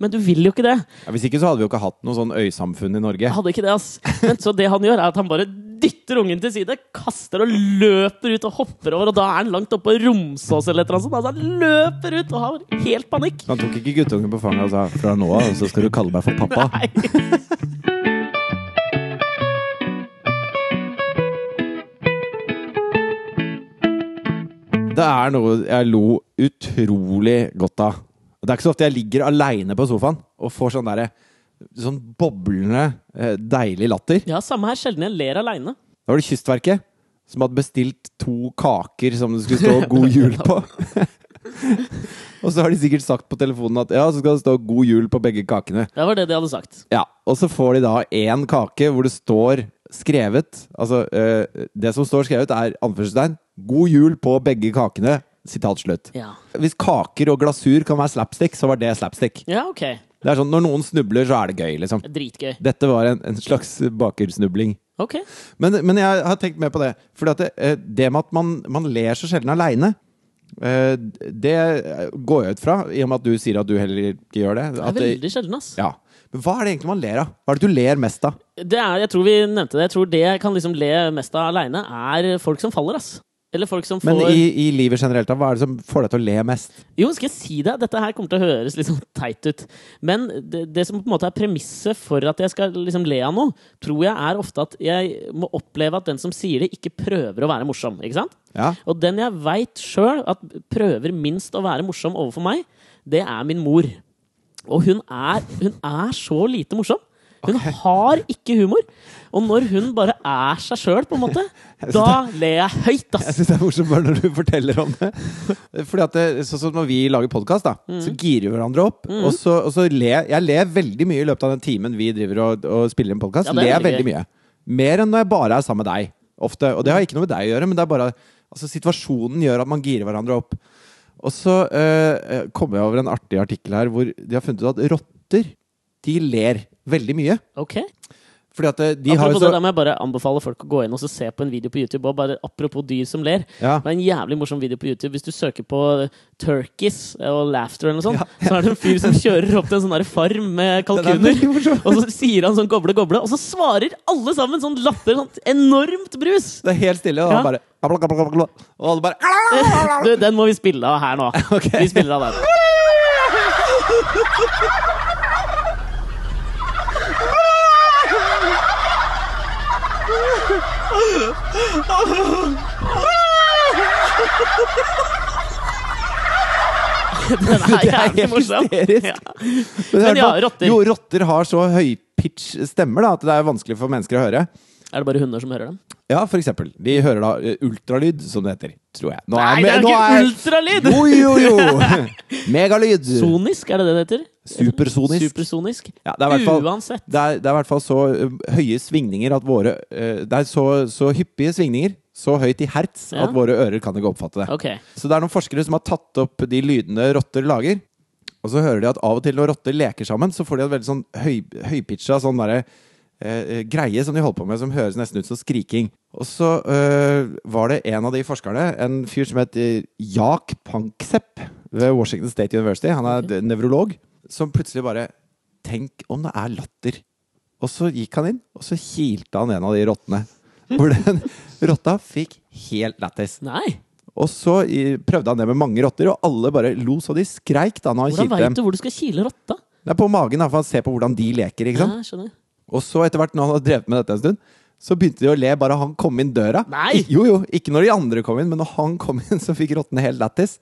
Men du vil jo ikke det. Ja, hvis ikke så hadde vi jo ikke hatt noe sånn øysamfunn i Norge. Hadde ikke det, ass. Men så det han gjør, er at han bare dytter ungen til side, kaster og løper ut og hopper over, og da er han langt oppe på Romsås eller et eller annet sånt. Altså, han løper ut og har helt panikk. Han tok ikke guttungen på fanget og sa 'fra nå av så skal du kalle meg for pappa'. Nei. Det er noe jeg lo utrolig godt av. Det er ikke så ofte jeg ligger aleine på sofaen og får sånn derre Sånn boblende, eh, deilig latter. Ja, samme her. Sjelden jeg ler aleine. Da var det Kystverket som hadde bestilt to kaker som det skulle stå 'God jul' på. og så har de sikkert sagt på telefonen at ja, så skal det stå 'God jul' på begge kakene. Det var det de hadde sagt. Ja, Og så får de da én kake hvor det står skrevet Altså, uh, det som står skrevet, er anførselstegn 'God jul på begge kakene'. Sitat slutt. Ja. Hvis kaker og glasur kan være slapstick, så var det slapstick. ja, ok. Det er sånn, Når noen snubler, så er det gøy, liksom. Dritgøy. Dette var en, en slags bakersnubling. Ok. Men, men jeg har tenkt mer på det. For det, eh, det med at man, man ler så sjelden aleine, det går jeg ut fra, i og med at du sier at du heller ikke gjør det. Det er veldig sjelden, ass. ja. Men hva er det egentlig man ler av? Hva er det du ler mest av? Det er, jeg tror vi nevnte det. Jeg tror det jeg kan liksom le mest av aleine, er folk som faller, ass. Eller folk som får Men i, i livet generelt, da, hva er det som får deg til å le mest? Jo, skal jeg si det? Dette her kommer til å høres litt sånn teit ut. Men det, det som på en måte er premisset for at jeg skal liksom le av noe, tror jeg er ofte at jeg må oppleve at den som sier det, ikke prøver å være morsom. Ikke sant? Ja, Og den jeg veit sjøl at prøver minst å være morsom overfor meg, det er min mor. Og hun er, hun er så lite morsom. Hun har ikke humor. Og når hun bare er seg sjøl, på en måte, da ler jeg høyt, Jeg ass. syns det er morsomt bare når du forteller om det. Fordi at det, Sånn som når vi lager podkast, da, Mm. så girer vi hverandre opp. Og så, og så ler jeg ler veldig mye i løpet av den timen vi driver og, og spiller en podkast. Ja, er ler jeg veldig mye. Mer enn når jeg bare er sammen med deg. Ofte. Og det har ikke noe med deg å gjøre, men det er bare altså, situasjonen gjør at man girer hverandre opp. Og så eh, kom jeg over en artig artikkel her hvor de har funnet ut at rotter de ler veldig mye. Ok. Fordi at eh, de har jo så... det, da må jeg bare anbefale folk å gå inn og se på en video på YouTube. Og bare Apropos dyr som ler. ja. Det er en jævlig morsom video på YouTube. Hvis du søker på turkeys og laughter eller noe sånt, Ja. så er det en fyr som kjører opp til en sånn farm med er kalkuner. Og så sier han sånn goble, goble, og så svarer alle sammen sånn latter. Sånn enormt brus! Det er helt stille, og Ja. bare Og alle bare Du, den må vi spille av her nå. Okay. Vi spiller av den. Den er Det er jævlig morsom. Ja. Men, Men ja, rotter. Jo, rotter har så høypitch stemmer da, at det er vanskelig for mennesker å høre. Er det bare hunder som hører dem? Ja, for eksempel. De hører da eh, ultralyd, som det heter. Tror jeg. Nå Nei, det er ikke ikke ultralyd! Jo, jo, jo! Megalyd! Sonisk, er det det det heter? Supersonisk. Supersonisk. Ja, det er fall Uansett. det er, det er i hvert fall så ø, høye svingninger at våre ø, Det er så, så hyppige svingninger, så høyt i hertz, Ja. at våre ører kan ikke oppfatte det. Okay. Så det er noen forskere som har tatt opp de lydene rotter lager. Og så hører de at av og til når rotter leker sammen, så får de et veldig sånn høy, høypitcha sånn derre eh, greie som de holder på med, som høres nesten ut som skriking. Og så eh, var det en av de forskerne, en fyr som het eh, Jak Panksepp ved Washington State University, han er okay. nevrolog, som plutselig bare Tenk om det er latter. Og så gikk han inn, og så kilte han en av de rottene. Hvor den rotta fikk helt lættis. Og så prøvde han det med mange rotter, og alle bare lo så de skreik da når han Hvordan veit du hvor du skal kile rotta? Det er på magen, da, for han ser på hvordan de leker. ikke sant? Ja, skjønner. Og så etter hvert, når han hadde drevet med dette en stund, så begynte de å le bare han kom inn døra. Nei! Jo, jo, Ikke når de andre kom inn, men når han kom inn, så fikk rottene helt lættis.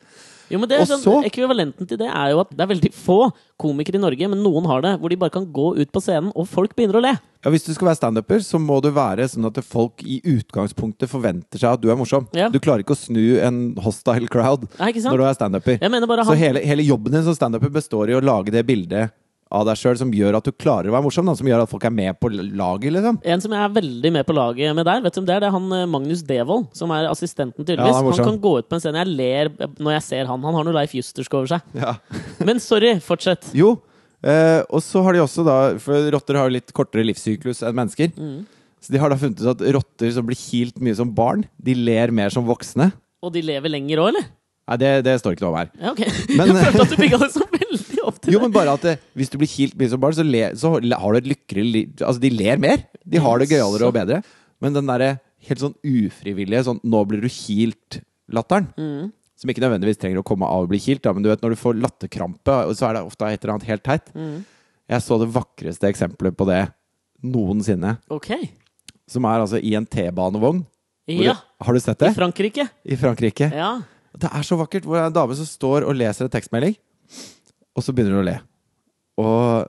Jo, men det er Og sånn, så- Ekvivalenten til det er jo at det er veldig få komikere i Norge, men noen har det, hvor de bare kan gå ut på scenen, og folk begynner å le. Ja, Hvis du skal være standuper, så må du være sånn at folk i utgangspunktet forventer seg at du er morsom. Ja. Du klarer ikke å snu en hostile crowd Nei, ikke sant? når du er standuper. Jeg mener bare Så han hele, hele jobben din som standuper består i å lage det bildet av deg sjøl som gjør at du klarer å være morsom, da, som gjør at folk er med på laget, liksom. En som jeg er veldig med på laget med der, vet du om det er? Det er han eh, Magnus Devold, som er assistenten, Ja, tydeligvis. han er han, kan gå ut på en scene. Jeg ler når jeg ser han. Han har noe Leif Justersk over seg. Ja. Men sorry, fortsett. Jo, eh, og så har de også da For rotter har jo litt kortere livssyklus enn mennesker. Mm. Så de har da funnet ut at rotter som blir kilt mye som barn, de ler mer som voksne. Og de lever lenger òg, eller? Nei, det, det står ikke noe om her. Ja, okay. Men- jeg følte at du bygga det som veldig Jo, men bare at eh, hvis du blir kilt mye som barn, så, le, så har du et lykkeligere liv Altså, de ler mer. De har det gøyalere og bedre. Men den derre helt sånn ufrivillige sånn 'nå blir du kilt'-latteren, Mm. som ikke nødvendigvis trenger å komme av å bli kilt, da, men du vet når du får latterkrampe, så er det ofte et eller annet helt teit. Mm. Jeg så det vakreste eksempelet på det noensinne, Ok. som er altså i en T-banevogn. Hvor Ja. Har du sett I det? Frankrike. I Frankrike. Ja. Det er så vakkert, hvor det er en dame som står og leser en tekstmelding, og så begynner hun å le. Og,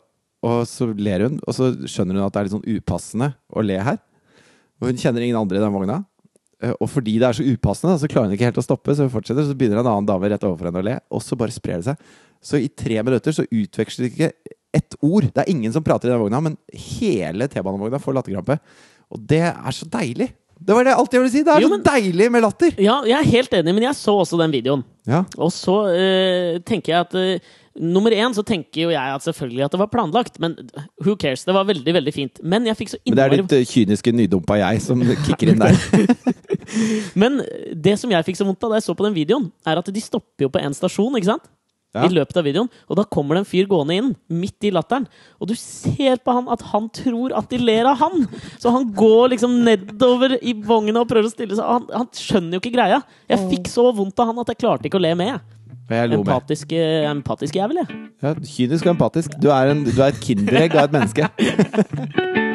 og så ler hun, og så skjønner hun at det er litt sånn upassende å le her. Og hun kjenner ingen andre i den vogna. Eh, Og fordi det er så upassende, så klarer hun ikke helt å stoppe, så hun fortsetter. Så begynner en annen dame rett overfor henne å le, og så bare sprer det seg. Så i tre minutter så utveksler de ikke ett ord. Det er ingen som prater i den vogna, men hele T-banevogna får latterkrampe. Og det er så deilig! Det var det alt jeg ville si! Det er Jo, så deilig med latter! ja, jeg er helt enig, men jeg så også den videoen. Ja. Og så uh, tenker jeg at uh, Nummer én så tenker jo jeg at selvfølgelig at det var planlagt, men who cares? Det var veldig, veldig fint. Men jeg fikk så Men det er ditt eh, kyniske nydumpa jeg som kicker inn der. Men det som jeg fikk så vondt av da jeg så på den videoen, er at de stopper jo på en stasjon, ikke sant? Ja. I løpet av videoen. Og da kommer det en fyr gående inn, midt i latteren. Og du ser på han at han tror at de ler av han! Så han går liksom nedover i vogna og prøver å stille seg. Han, han skjønner jo ikke greia. Jeg fikk så vondt av han at jeg klarte ikke å le med. Empatisk, eh, empatisk jævel, jeg. Ja, kynisk og empatisk. Du er, en, du er et kinderegg av et menneske.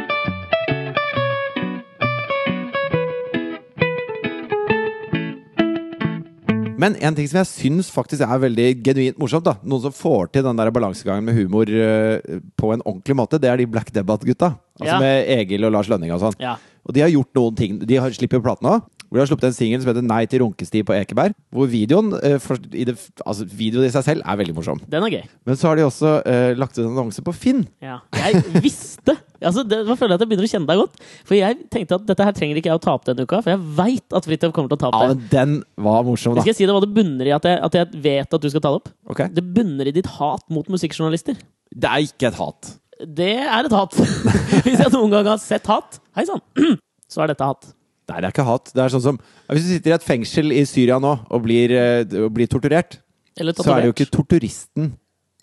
Men en ting som jeg syns faktisk er veldig genuint morsomt, da noen som får til den der balansegangen med humor uh, på en ordentlig måte, det er de Black Debate-gutta. Altså Ja. med Egil og Lars Lønning og sånn. Ja. Og de har gjort noen ting. De har slipper jo plate nå. Hvor de har sluppet en singel som heter 'Nei til runkesti på Ekeberg'. Hvor videoen eh, for, i det, altså videoen i seg selv er veldig morsom. Den er gøy. Men så har de også eh, lagt ut en annonse på Finn. Ja. Jeg visste altså det, jeg føler at jeg begynner å kjenne deg godt. For jeg tenkte at dette her trenger ikke jeg å ta opp denne uka, for jeg veit at Fridtjof kommer til å ta opp Ja, det. men den var morsom, da. Skal jeg si det, hva det bunner i at jeg, at jeg vet at du skal ta det opp? Okay. Det bunner i ditt hat mot musikkjournalister. Det er ikke et hat. Det er et hat. Hvis jeg noen gang har sett hat, hei sann, så er dette hat. Nei, det er ikke hat. Det er sånn som Hvis du sitter i et fengsel i Syria nå og blir, eh, og blir torturert, Eller så er det jo ikke torturisten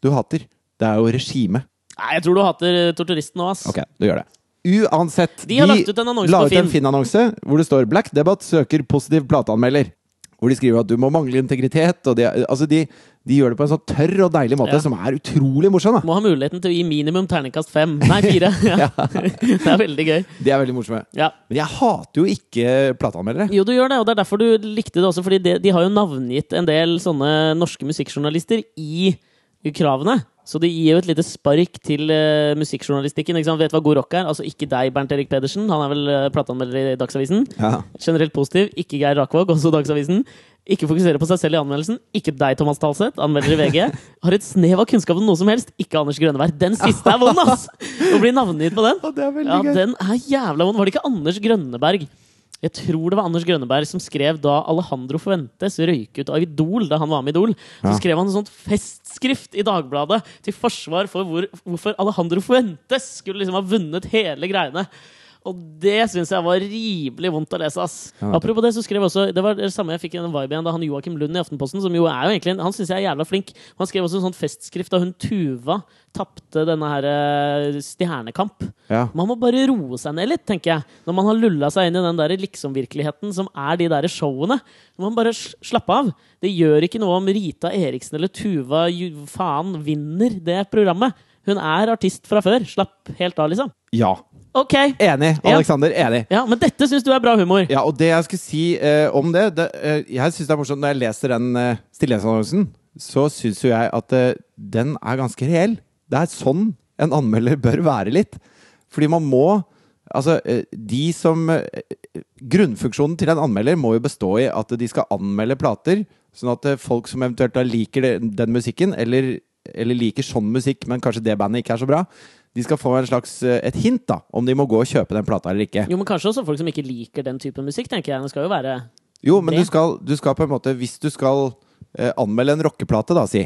du hater. Det er jo regimet. Nei, jeg tror du hater torturisten nå, ass. Ok, du gjør det. Uansett. De har lagt ut en annonse la ut en Finn. Finn-annonse hvor det står 'Black Debate søker positiv plateanmelder'. Hvor de skriver at du må mangle integritet. Og de, altså de, de gjør det på en sånn tørr og deilig måte Ja. som er utrolig morsom. Da. Må ha muligheten til å gi minimum terningkast fem. Nei, fire. Ja. det er veldig gøy. De er veldig morsomme. Ja. Men jeg hater jo ikke plateanmeldere. Jo, du gjør det, og det er derfor du likte det også. Fordi de, de har jo navngitt en del sånne norske musikkjournalister i kravene. Så det gir jo et lite spark til uh, musikkjournalistikken. Ikke sant? Vet hva god rock er? Altså ikke deg, Bernt Erik Pedersen. Han er vel uh, plateanmelder i Dagsavisen. Ja. Generelt positiv. Ikke Geir Rakvåg, også Dagsavisen. Ikke fokusere på seg selv i anmeldelsen. Ikke deg, Thomas Talseth, anmelder i VG. Har et snev av kunnskap om noe som helst. Ikke Anders Grønneberg. Den siste er vond, ass! Å bli navngitt på den. Ja, den er jævla vond. Var det ikke Anders Grønneberg? Jeg tror det var Anders Grønneberg som skrev da Alejandro Fuentes røyk ut av Idol da han var med i Idol. Så Ja. skrev han en sånn festskrift i Dagbladet til forsvar for hvor, hvorfor Alejandro Fuentes skulle liksom ha vunnet hele greiene. Og det syns jeg var rimelig vondt å lese. ass. Ja. Apropos det, så skrev også Det var det samme jeg fikk en vibe igjen da han Joakim Lund i Aftenposten, som jo er jo egentlig Han syns jeg er jævla flink. Han skrev også en sånn festskrift da hun Tuva tapte denne her eh, Stjernekamp. Ja. Man må bare roe seg ned litt, tenker jeg. Når man har lulla seg inn i den der liksom-virkeligheten som er de der showene. Når man bare slappe av. Det gjør ikke noe om Rita Eriksen eller Tuva faen vinner det programmet. Hun er artist fra før. Slapp helt av, liksom. ja. Ok! Enig. Ja. Alexander, enig. Ja, Men dette syns du er bra humor. Ja, og det jeg skulle si eh, om det, det eh, Jeg syns det er morsomt når jeg leser den uh, stillhetsannonsen, så syns jo jeg at eh, den er ganske reell. Det er sånn en anmelder bør være litt. Fordi man må Altså, eh, de som eh, Grunnfunksjonen til en anmelder må jo bestå i at de skal anmelde plater, sånn at eh, folk som eventuelt liker den musikken, eller, eller liker sånn musikk, men kanskje det bandet ikke er så bra, de skal få en slags, eh, et hint da, om de må gå og kjøpe den plata eller ikke. Jo, men kanskje også folk som ikke liker den type musikk, tenker jeg. Det skal jo være Jo, men du skal, du skal på en måte Hvis du skal eh, anmelde en rockeplate, da, si,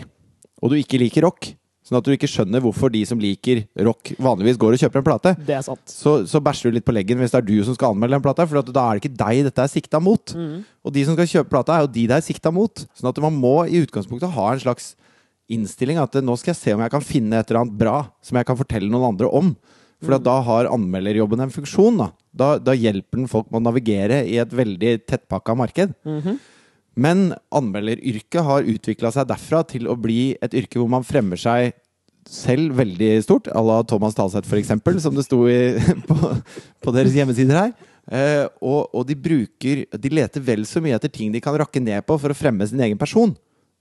og du ikke liker rock, sånn at du ikke skjønner hvorfor de som liker rock, vanligvis går og kjøper en plate, Det er sant. så, så bæsjer du litt på leggen hvis det er du som skal anmelde den plata, for at da er det ikke deg dette er sikta mot. Og de som skal kjøpe plata, er jo de det er sikta mot. Sånn at man må i utgangspunktet ha en slags innstilling at nå skal jeg se om jeg kan finne et eller annet bra som jeg kan fortelle noen andre om. For at da har anmelderjobben en funksjon. Da. Da, da hjelper den folk med å navigere i et veldig tettpakka marked. Men anmelderyrket har utvikla seg derfra til å bli et yrke hvor man fremmer seg selv veldig stort, à la Thomas Talseth f.eks., som det sto i, på, på deres hjemmesider her. Eh, og, og de bruker De leter vel så mye etter ting de kan rakke ned på for å fremme sin egen person.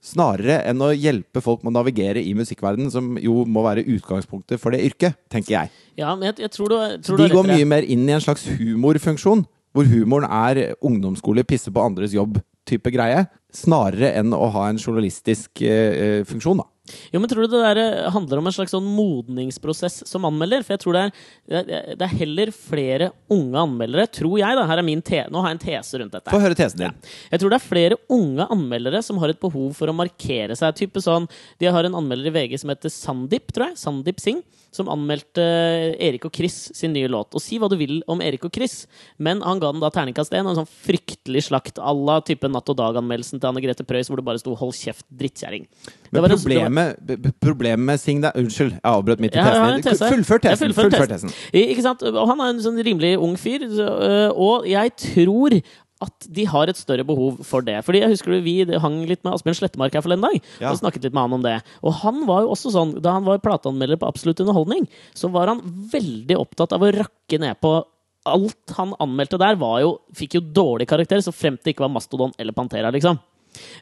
Snarere enn å hjelpe folk med å navigere i musikkverdenen, som jo må være utgangspunktet for det yrket, tenker jeg. Ja, men jeg, jeg tror du, tror de går det. mye mer inn i en slags humorfunksjon, hvor humoren er ungdomsskole, pisse på andres jobb-type greie, snarere enn å ha en journalistisk eh, funksjon, da. Jo, men Tror du det der eh, handler om en slags sånn modningsprosess som anmelder? For jeg tror det er, det er- er heller flere unge anmeldere, tror jeg. da, her er min te Nå har jeg en tese rundt dette. Få høre tesen din. Jeg tror det er flere unge anmeldere som har et behov for å markere seg. Type sånn, De har en anmelder i VG som heter Sandeep, tror jeg. Sandeep Singh. Som anmeldte Erik og Chris sin nye låt. Og si hva du vil om Erik og Chris, men han ga den da terningkast 1. En sånn fryktelig slakt à la type Natt og Dag-anmeldelsen til Anne Grete Preus, hvor det bare sto 'hold kjeft, drittkjerring'. Men var- problemet, problemet med Sing der Unnskyld, jeg avbrøt midt i Ja, tesen. en tese Fullfør tesen. Fullfør tesen. tesen. Ikke sant? Og han er en sånn rimelig ung fyr, øh, og jeg tror at de har et større behov for det. Fordi jeg husker Vi hang litt med Asbjørn Slettemark her forleden dag Ja. og snakket litt med han om det. Og han var jo også sånn, Da han var plateanmelder på Absolutt Underholdning, så var han veldig opptatt av å rakke ned på Alt han anmeldte der, var jo, fikk jo dårlig karakter, så frem det ikke var Mastodon eller Pantera. liksom.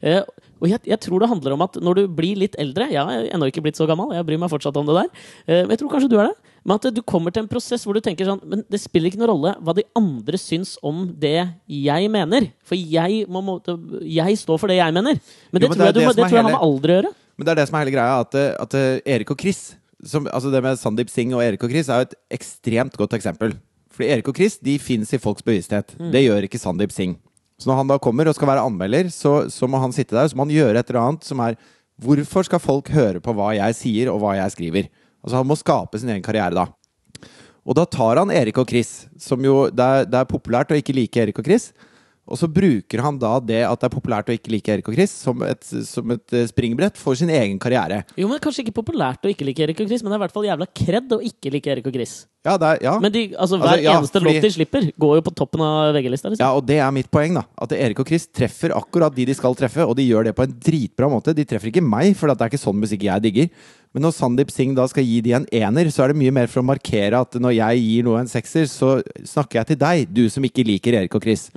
Eh, og jeg, jeg tror det handler om at når du blir litt eldre Jeg er ennå ikke blitt så gammel, jeg bryr meg fortsatt om det der. Eh, men jeg tror kanskje du er det. Men at du kommer til en prosess hvor du tenker sånn Men det spiller ikke noen rolle hva de andre syns om det jeg mener. For jeg, må, jeg står for det jeg mener. Men det Jo, men tror det er jeg, du, det må- det tror jeg har hele- med alder å gjøre. Men det er det som er hele greia, at, at eh, Erik og Chris som, altså Det med Sandeep Singh og Erik og Chris er jo et ekstremt godt eksempel. Fordi Erik og Chris de fins i folks bevissthet. Mm. Det gjør ikke Sandeep Singh. Så når han da kommer og skal være anmelder, så, så må han sitte der han gjøre et eller annet som er Hvorfor skal folk høre på hva jeg sier, og hva jeg skriver? Altså Han må skape sin egen karriere da. Og da tar han Erik og Chris, som jo det er, det er populært å ikke like Erik og Chris. Og så bruker han da det at det er populært å ikke like Erik og Chris, som et, som et eh, springbrett for sin egen karriere. Jo, men Kanskje ikke populært å ikke like Erik og Chris, men det er i hvert fall jævla kred å ikke like Erik og Chris. Ja, det er, ja. Men de, altså, Altså, hver ja, eneste fordi- låt de slipper, går jo på toppen av VG-lista. Liksom. ja, og det er mitt poeng, da. At Erik og Chris treffer akkurat de de skal treffe, og de gjør det på en dritbra måte. De treffer ikke meg, for det er ikke sånn musikk jeg digger. Men når Sandeep Singh da skal gi de en ener, så er det mye mer for å markere at når jeg gir noe en sekser, så snakker jeg til deg, du som ikke liker Erik og Chris.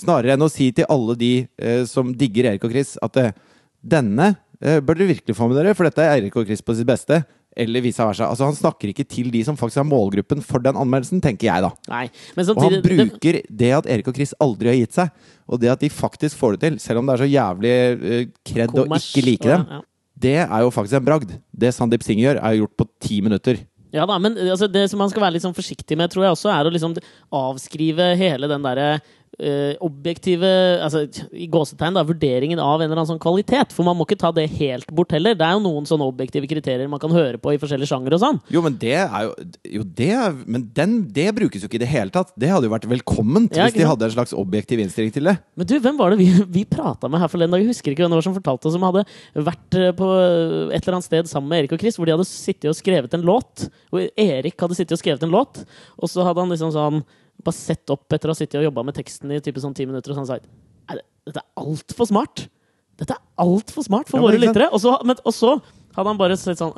Snarere enn å si til alle de eh, som digger Erik og Chris, at eh, denne eh, bør dere virkelig få med dere, for dette er Erik og Chris på sitt beste. Eller vice versa. Altså, han snakker ikke til de som faktisk er målgruppen for den anmeldelsen, tenker jeg da. Nei, men Og han bruker det at Erik og Chris aldri har gitt seg, og det at de faktisk får det til, selv om det er så jævlig uh, kred å ikke like dem, ja. det er jo faktisk en bragd. Det Sandeep Singh gjør, er gjort på ti minutter. Ja da, men altså, det som man skal være litt sånn forsiktig med, tror jeg også, er å liksom avskrive hele den derre eh, objektive altså, i gåsetegn da, vurderingen av en eller annen sånn kvalitet. For man må ikke ta det helt bort heller. Det er jo noen sånne objektive kriterier man kan høre på i forskjellige sjangere og sånn. Jo, men det er jo, jo det Men den, det brukes jo ikke i det hele tatt. Det hadde jo vært velkomment Ja, hvis de hadde en slags objektiv innstilling til det. Men du, hvem var det vi, vi prata med her forleden dag? Jeg husker ikke hvem det var som fortalte oss som hadde vært eh, på et eller annet sted sammen med Erik og Chris, hvor de hadde sittet og skrevet en låt. Hvor Erik hadde sittet og skrevet en låt, og så hadde han liksom sånn bare sett opp etter å ha sittet og jobba med teksten i type sånn ti minutter, og sånn sagt dette er altfor smart. Dette er altfor smart for Ja, våre lyttere. Og så, men, og så hadde han bare sett sånn.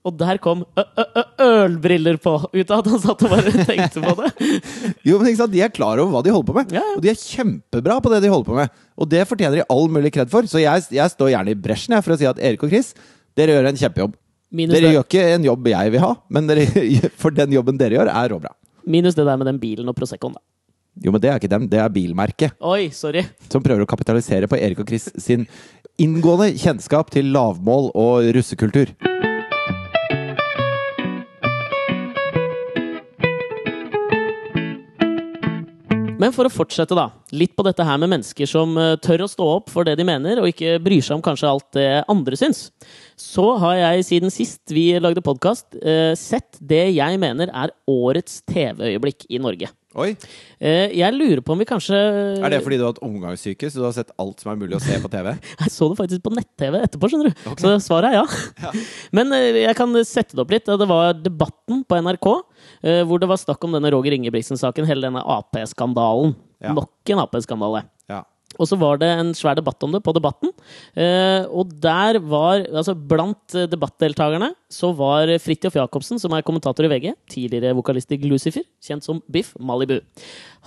Og der kom «Øh, øh, øh, ølbriller på, ut av at han satt og bare tenkte på det. Jo, men ikke sant? De er klar over hva de holder på med. Ja. Og de er kjempebra på det de holder på med. Og det fortjener de all mulig kred for. Så jeg, jeg står gjerne i bresjen jeg, for å si at Erik og Chris, dere gjør en kjempejobb. Minus Dere det, gjør ikke en jobb jeg vil ha, men dere, for den jobben dere gjør, er råbra. Minus det der med den bilen og Proseccoen, da. Jo, men det er ikke dem. Det er bilmerket Oi, sorry. som prøver å kapitalisere på Erik og Chris sin inngående kjennskap til lavmål og russekultur. Men for å fortsette, da. Litt på dette her med mennesker som eh, tør å stå opp for det de mener, og ikke bryr seg om kanskje alt det andre syns. Så har jeg siden sist vi lagde podkast, sett det jeg mener er årets TV-øyeblikk i Norge. Oi, Eh, Jeg lurer på om vi kanskje Er det fordi du har hatt omgangssyke, så du har sett alt som er mulig å se på TV? Jeg så det faktisk på nett-TV etterpå, skjønner du. Så svaret er ja. Men eh, jeg kan sette det opp litt. Det var Debatten på NRK, eh, hvor det var snakk om denne Roger Ingebrigtsen-saken, hele denne Ap-skandalen. Ja. Nok en Ap-skandale. Ja. Og så var det en svær debatt om det på Debatten. Eh, og der var Altså, blant eh, debattdeltakerne så var Fridtjof Jacobsen, som er kommentator i VG, tidligere vokalist i Glucifer, kjent som Biff Malibu.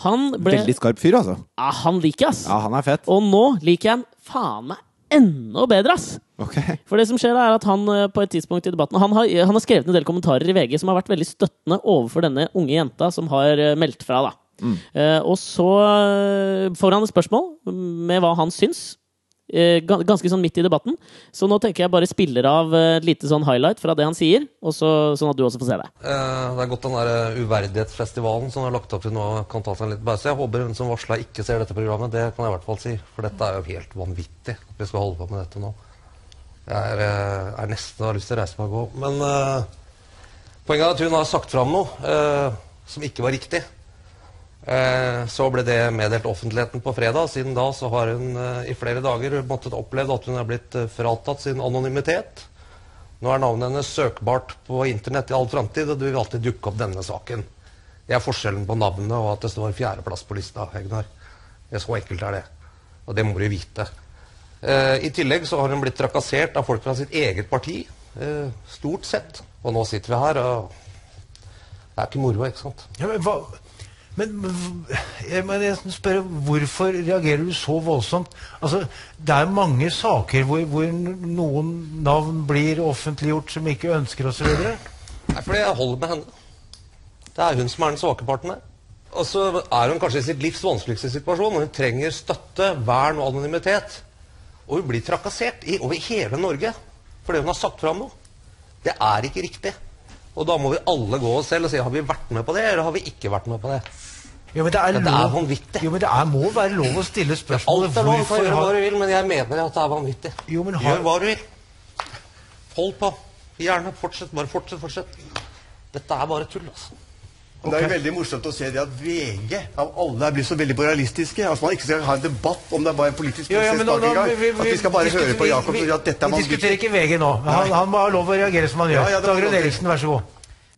Han ble Veldig skarp fyr, altså. Ja, han liker jeg, ass! Ja, han er fett. Og nå liker jeg han faen meg enda bedre, ass! Ok. For det som skjer da er at han eh, på et tidspunkt i debatten Han har, han har skrevet en del kommentarer i VG som har vært veldig støttende overfor denne unge jenta som har eh, meldt fra. da. Eh, og så får han et spørsmål med hva han syns. Uh, Ganske sånn midt i debatten. Så nå tenker jeg bare spiller av et lite sånn highlight fra det han sier, og så, sånn at du også får se det. Uh, Det er godt den der uverdighetsfestivalen som er lagt opp til nå, kan ta seg en liten pause. Jeg håper hun som varsla ikke ser dette programmet. Det kan jeg i hvert fall si. For dette er jo helt vanvittig at vi skal holde på med dette nå. Jeg er, eh, er nesten har lyst til å reise meg og gå. Men uh, poenget er at hun har sagt fram noe uh, som ikke var riktig. Uh, så ble det meddelt offentligheten på fredag. Siden da så har hun i flere dager måttet oppleve at hun er blitt fratatt sin anonymitet. Nå er navnet hennes søkbart på internett i all framtid, og du vil alltid dukke opp denne saken. Det er forskjellen på navnet og at det står fjerdeplass på lista, Hegnar. Det er så enkelt er det. Og det må du vite. Eh, I tillegg så har hun blitt trakassert av folk fra sitt eget parti. Eh, stort sett. Og nå sitter vi her, og det er ikke moro, ikke sant? Ja, men hva men, men, jeg, men jeg spør, hvorfor reagerer du så voldsomt? Altså, Det er mange saker hvor, hvor noen navn blir offentliggjort som ikke ønsker oss videre. Nei, fordi jeg holder med henne. Det er hun som er den svake parten her. Og så er hun kanskje i sitt livs vanskeligste situasjon, og hun trenger støtte, vern og anonymitet. Og hun blir trakassert i, over hele Norge fordi hun har sagt fram noe. Det er ikke riktig. Og da må vi alle gå oss selv og si har vi vært med på det, eller har vi ikke vært med på det. Jo, men det er, lov, er vanvittig. jo, men det er, må være lov å stille spørsmål. Alt er lov, du kan gjøre hva du vil, men jeg mener at det er vanvittig. Jo, men har- Gjør hva du vil. Hold på. Gjerne. Fortsett. Bare fortsett, fortsett. Dette er bare tull, altså. Og Det er jo veldig morsomt å se det at VG av alle er blitt så veldig moralistiske. Altså Man ikke skal ha en debatt om det er bare en politisk Ja, ja, prosess men nå- bak nå- gang. vi- At vi skal bare høre på Jakob og vi- si at dette er Vi diskuterer ikke VG nå. Han, han må ha lov å reagere som han gjør. Ja, ja, Dagrun. Eriksen, vær så god.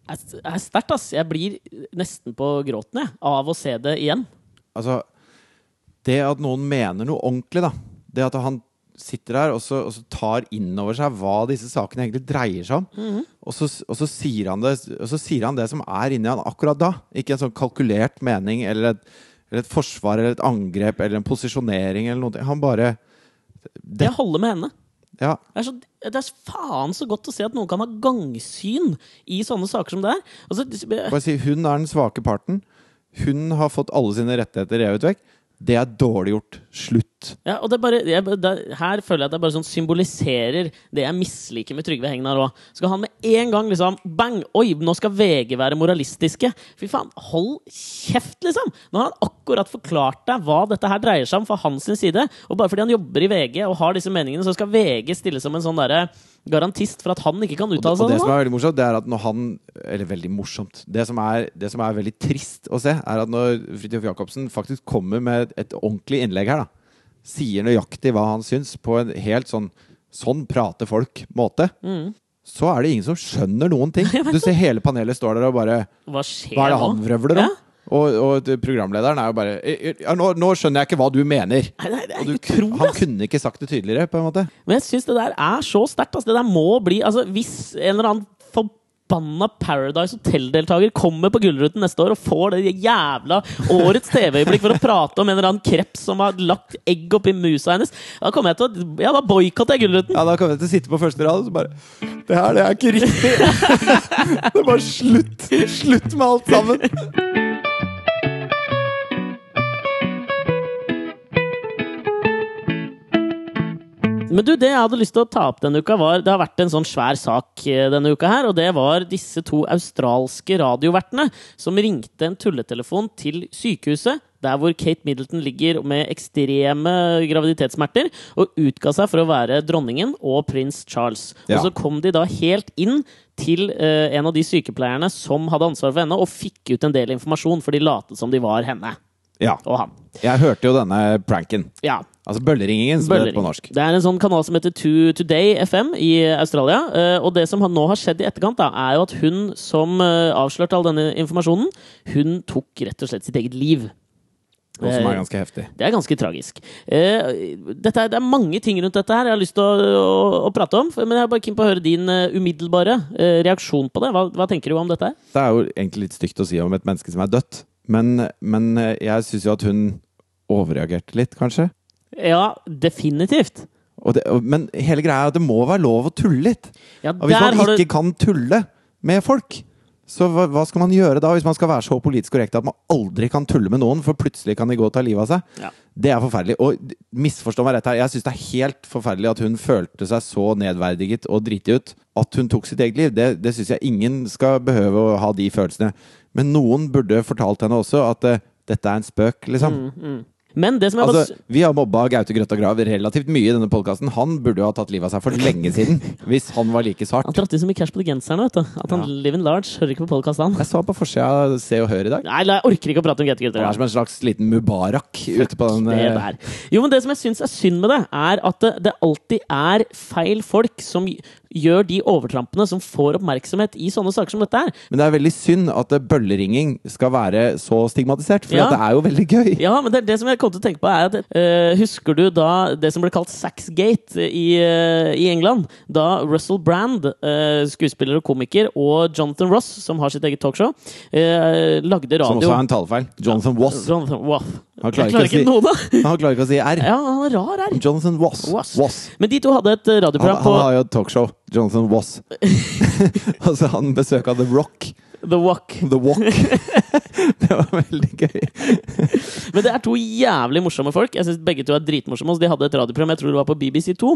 Det er sterkt, ass. Jeg blir nesten på gråten jeg, av å se det igjen. Altså, det at noen mener noe ordentlig, da. Det at han sitter her og så, og så tar inn over seg hva disse sakene egentlig dreier seg om. og, så, og, så sier han det, og så sier han det som er inni han akkurat da. Ikke en sånn kalkulert mening eller et, eller et forsvar eller et angrep eller en posisjonering eller noe. Han bare Jeg holder med henne. Ja. Det er, så, det er faen så godt å se at noen kan ha gangsyn i sånne saker som det er. Altså, Bare si hun er den svake parten. Hun har fått alle sine rettigheter revet vekk. Det er dårlig gjort. Slutt. Ja, og det er bare, jeg, det, Her føler jeg at det bare sånn symboliserer det jeg misliker med Trygve Hegnar òg. Skal han med en gang liksom Bang! Oi, nå skal VG være moralistiske. Fy faen, hold kjeft, liksom! Nå har han akkurat forklart deg hva dette her dreier seg om fra hans side. Og bare fordi han jobber i VG og har disse meningene, så skal VG stille som en sånn derre garantist for at han ikke kan Og det, uttale og det som er veldig morsomt, det er at når han Eller veldig morsomt. Det som er, det som er veldig trist å se, er at når Fridtjof Jacobsen faktisk kommer med et ordentlig innlegg her, da, sier nøyaktig hva han syns, på en helt sånn Sånn prater folk-måte. Mm. Så er det ingen som skjønner noen ting. Du ser hele panelet står der og bare Hva skjer Hva er det han vrøvler om? Ja? Og, og programlederen er jo bare ja, nå, nå skjønner jeg ikke hva du mener. Nei, nei, det Og er du, utrolig, han kunne ikke sagt det tydeligere, på en måte. Men jeg syns det der er så sterkt. Altså. Det der må bli altså, Hvis en eller annen forbanna Paradise Hotel-deltaker kommer på Gullruten neste år og får det jævla årets TV-øyeblikk for å prate om en eller annen kreps som har lagt egg oppi musa hennes, da kommer jeg til å Ja, da boikotter jeg Gullruten! Ja, Da kommer jeg til å sitte på første rad og så bare Det her, det er ikke riktig! det er bare slutt! Slutt med alt sammen! Men du, det jeg hadde lyst til å ta opp denne uka, var Det har vært en sånn svær sak eh, denne uka her, og det var disse to australske radiovertene som ringte en tulletelefon til sykehuset. Der hvor Kate Middleton ligger med ekstreme graviditetssmerter, og utga seg for å være dronningen og prins Charles. Ja. Og så kom de da helt inn til uh, en av de sykepleierne som hadde ansvar for henne, og fikk ut en del informasjon, for de lot som de var henne Ja. og han. Jeg hørte jo denne pranken. Ja, Altså bølleringingen, som det heter på norsk. Det er en sånn kanal som heter To Today FM i Australia. eh, Og det som nå har skjedd i etterkant, da, er jo at hun som eh, avslørte all denne informasjonen, hun tok rett og slett sitt eget liv. Og som Eh, er ganske heftig. Det er ganske tragisk. Eh, Dette det er mange ting rundt dette her jeg har lyst til å, å, å prate om. Men jeg er bare keen på å høre din eh, umiddelbare eh, reaksjon på det. Hva, hva tenker du om dette? her? Det er jo egentlig litt stygt å si om et menneske som er dødt, men, men eh, jeg syns jo at hun overreagerte litt, kanskje. Ja, definitivt. Det, men hele greia er at det må være lov å tulle litt. Ja, Og hvis man ikke du kan tulle med folk, så hva, hva skal man gjøre da? Hvis man skal være så politisk korrekt at man aldri kan tulle med noen, for plutselig kan de gå og ta livet av seg. Ja. Det er forferdelig. Og misforstå meg rett her, jeg syns det er helt forferdelig at hun følte seg så nedverdiget og driti ut at hun tok sitt eget liv. Det, det syns jeg ingen skal behøve å ha de følelsene. Men noen burde fortalt henne også at uh, dette er en spøk, liksom. Men det som Altså, vi har mobba Gaute Grøtta Grav relativt mye i denne podkasten. Han burde jo ha tatt livet av seg for lenge siden, hvis han var like svart. Han trådte så mye cash på de genserne, vet du. At han Ja. live in large. Hører ikke på podkast, han. Jeg så han på forsida av Se og Hør i dag. Nei, jeg orker ikke å prate om Gaute Han Grøtta. er som en slags liten Mubarak ute på den Det eh, der. Jo, men det som jeg syns er synd med det, er at det, det alltid er feil folk som gjør de overtrampene som får oppmerksomhet i sånne saker som dette her. Men det er veldig synd at eh, bølleringing skal være så stigmatisert, for Ja. det er jo veldig gøy. Ja, men det, det som jeg kom til å tenke på, er at uh, Husker du da det som ble kalt Saxgate i, uh, i England? Da Russell Brand, uh, skuespiller og komiker, og Jonathan Ross, som har sitt eget talkshow, eh, lagde radio Som også er en talefeil. Jonathan Woss. Jonathan Waff. Han klarer klarer ikke ikke å si, han klarer ikke å si R. Ja, han er rar R. Jonathan Wass. Was. Was. Men de to hadde et radioprogram Han, radioprogram han har jo et talkshow. Jonathan Wass. altså, han besøka The Rock. The Walk. The Walk. det var veldig gøy. Men det er to jævlig morsomme folk. Jeg synes Begge to er dritmorsomme. De hadde et radioprogram, jeg tror det var på BBC2.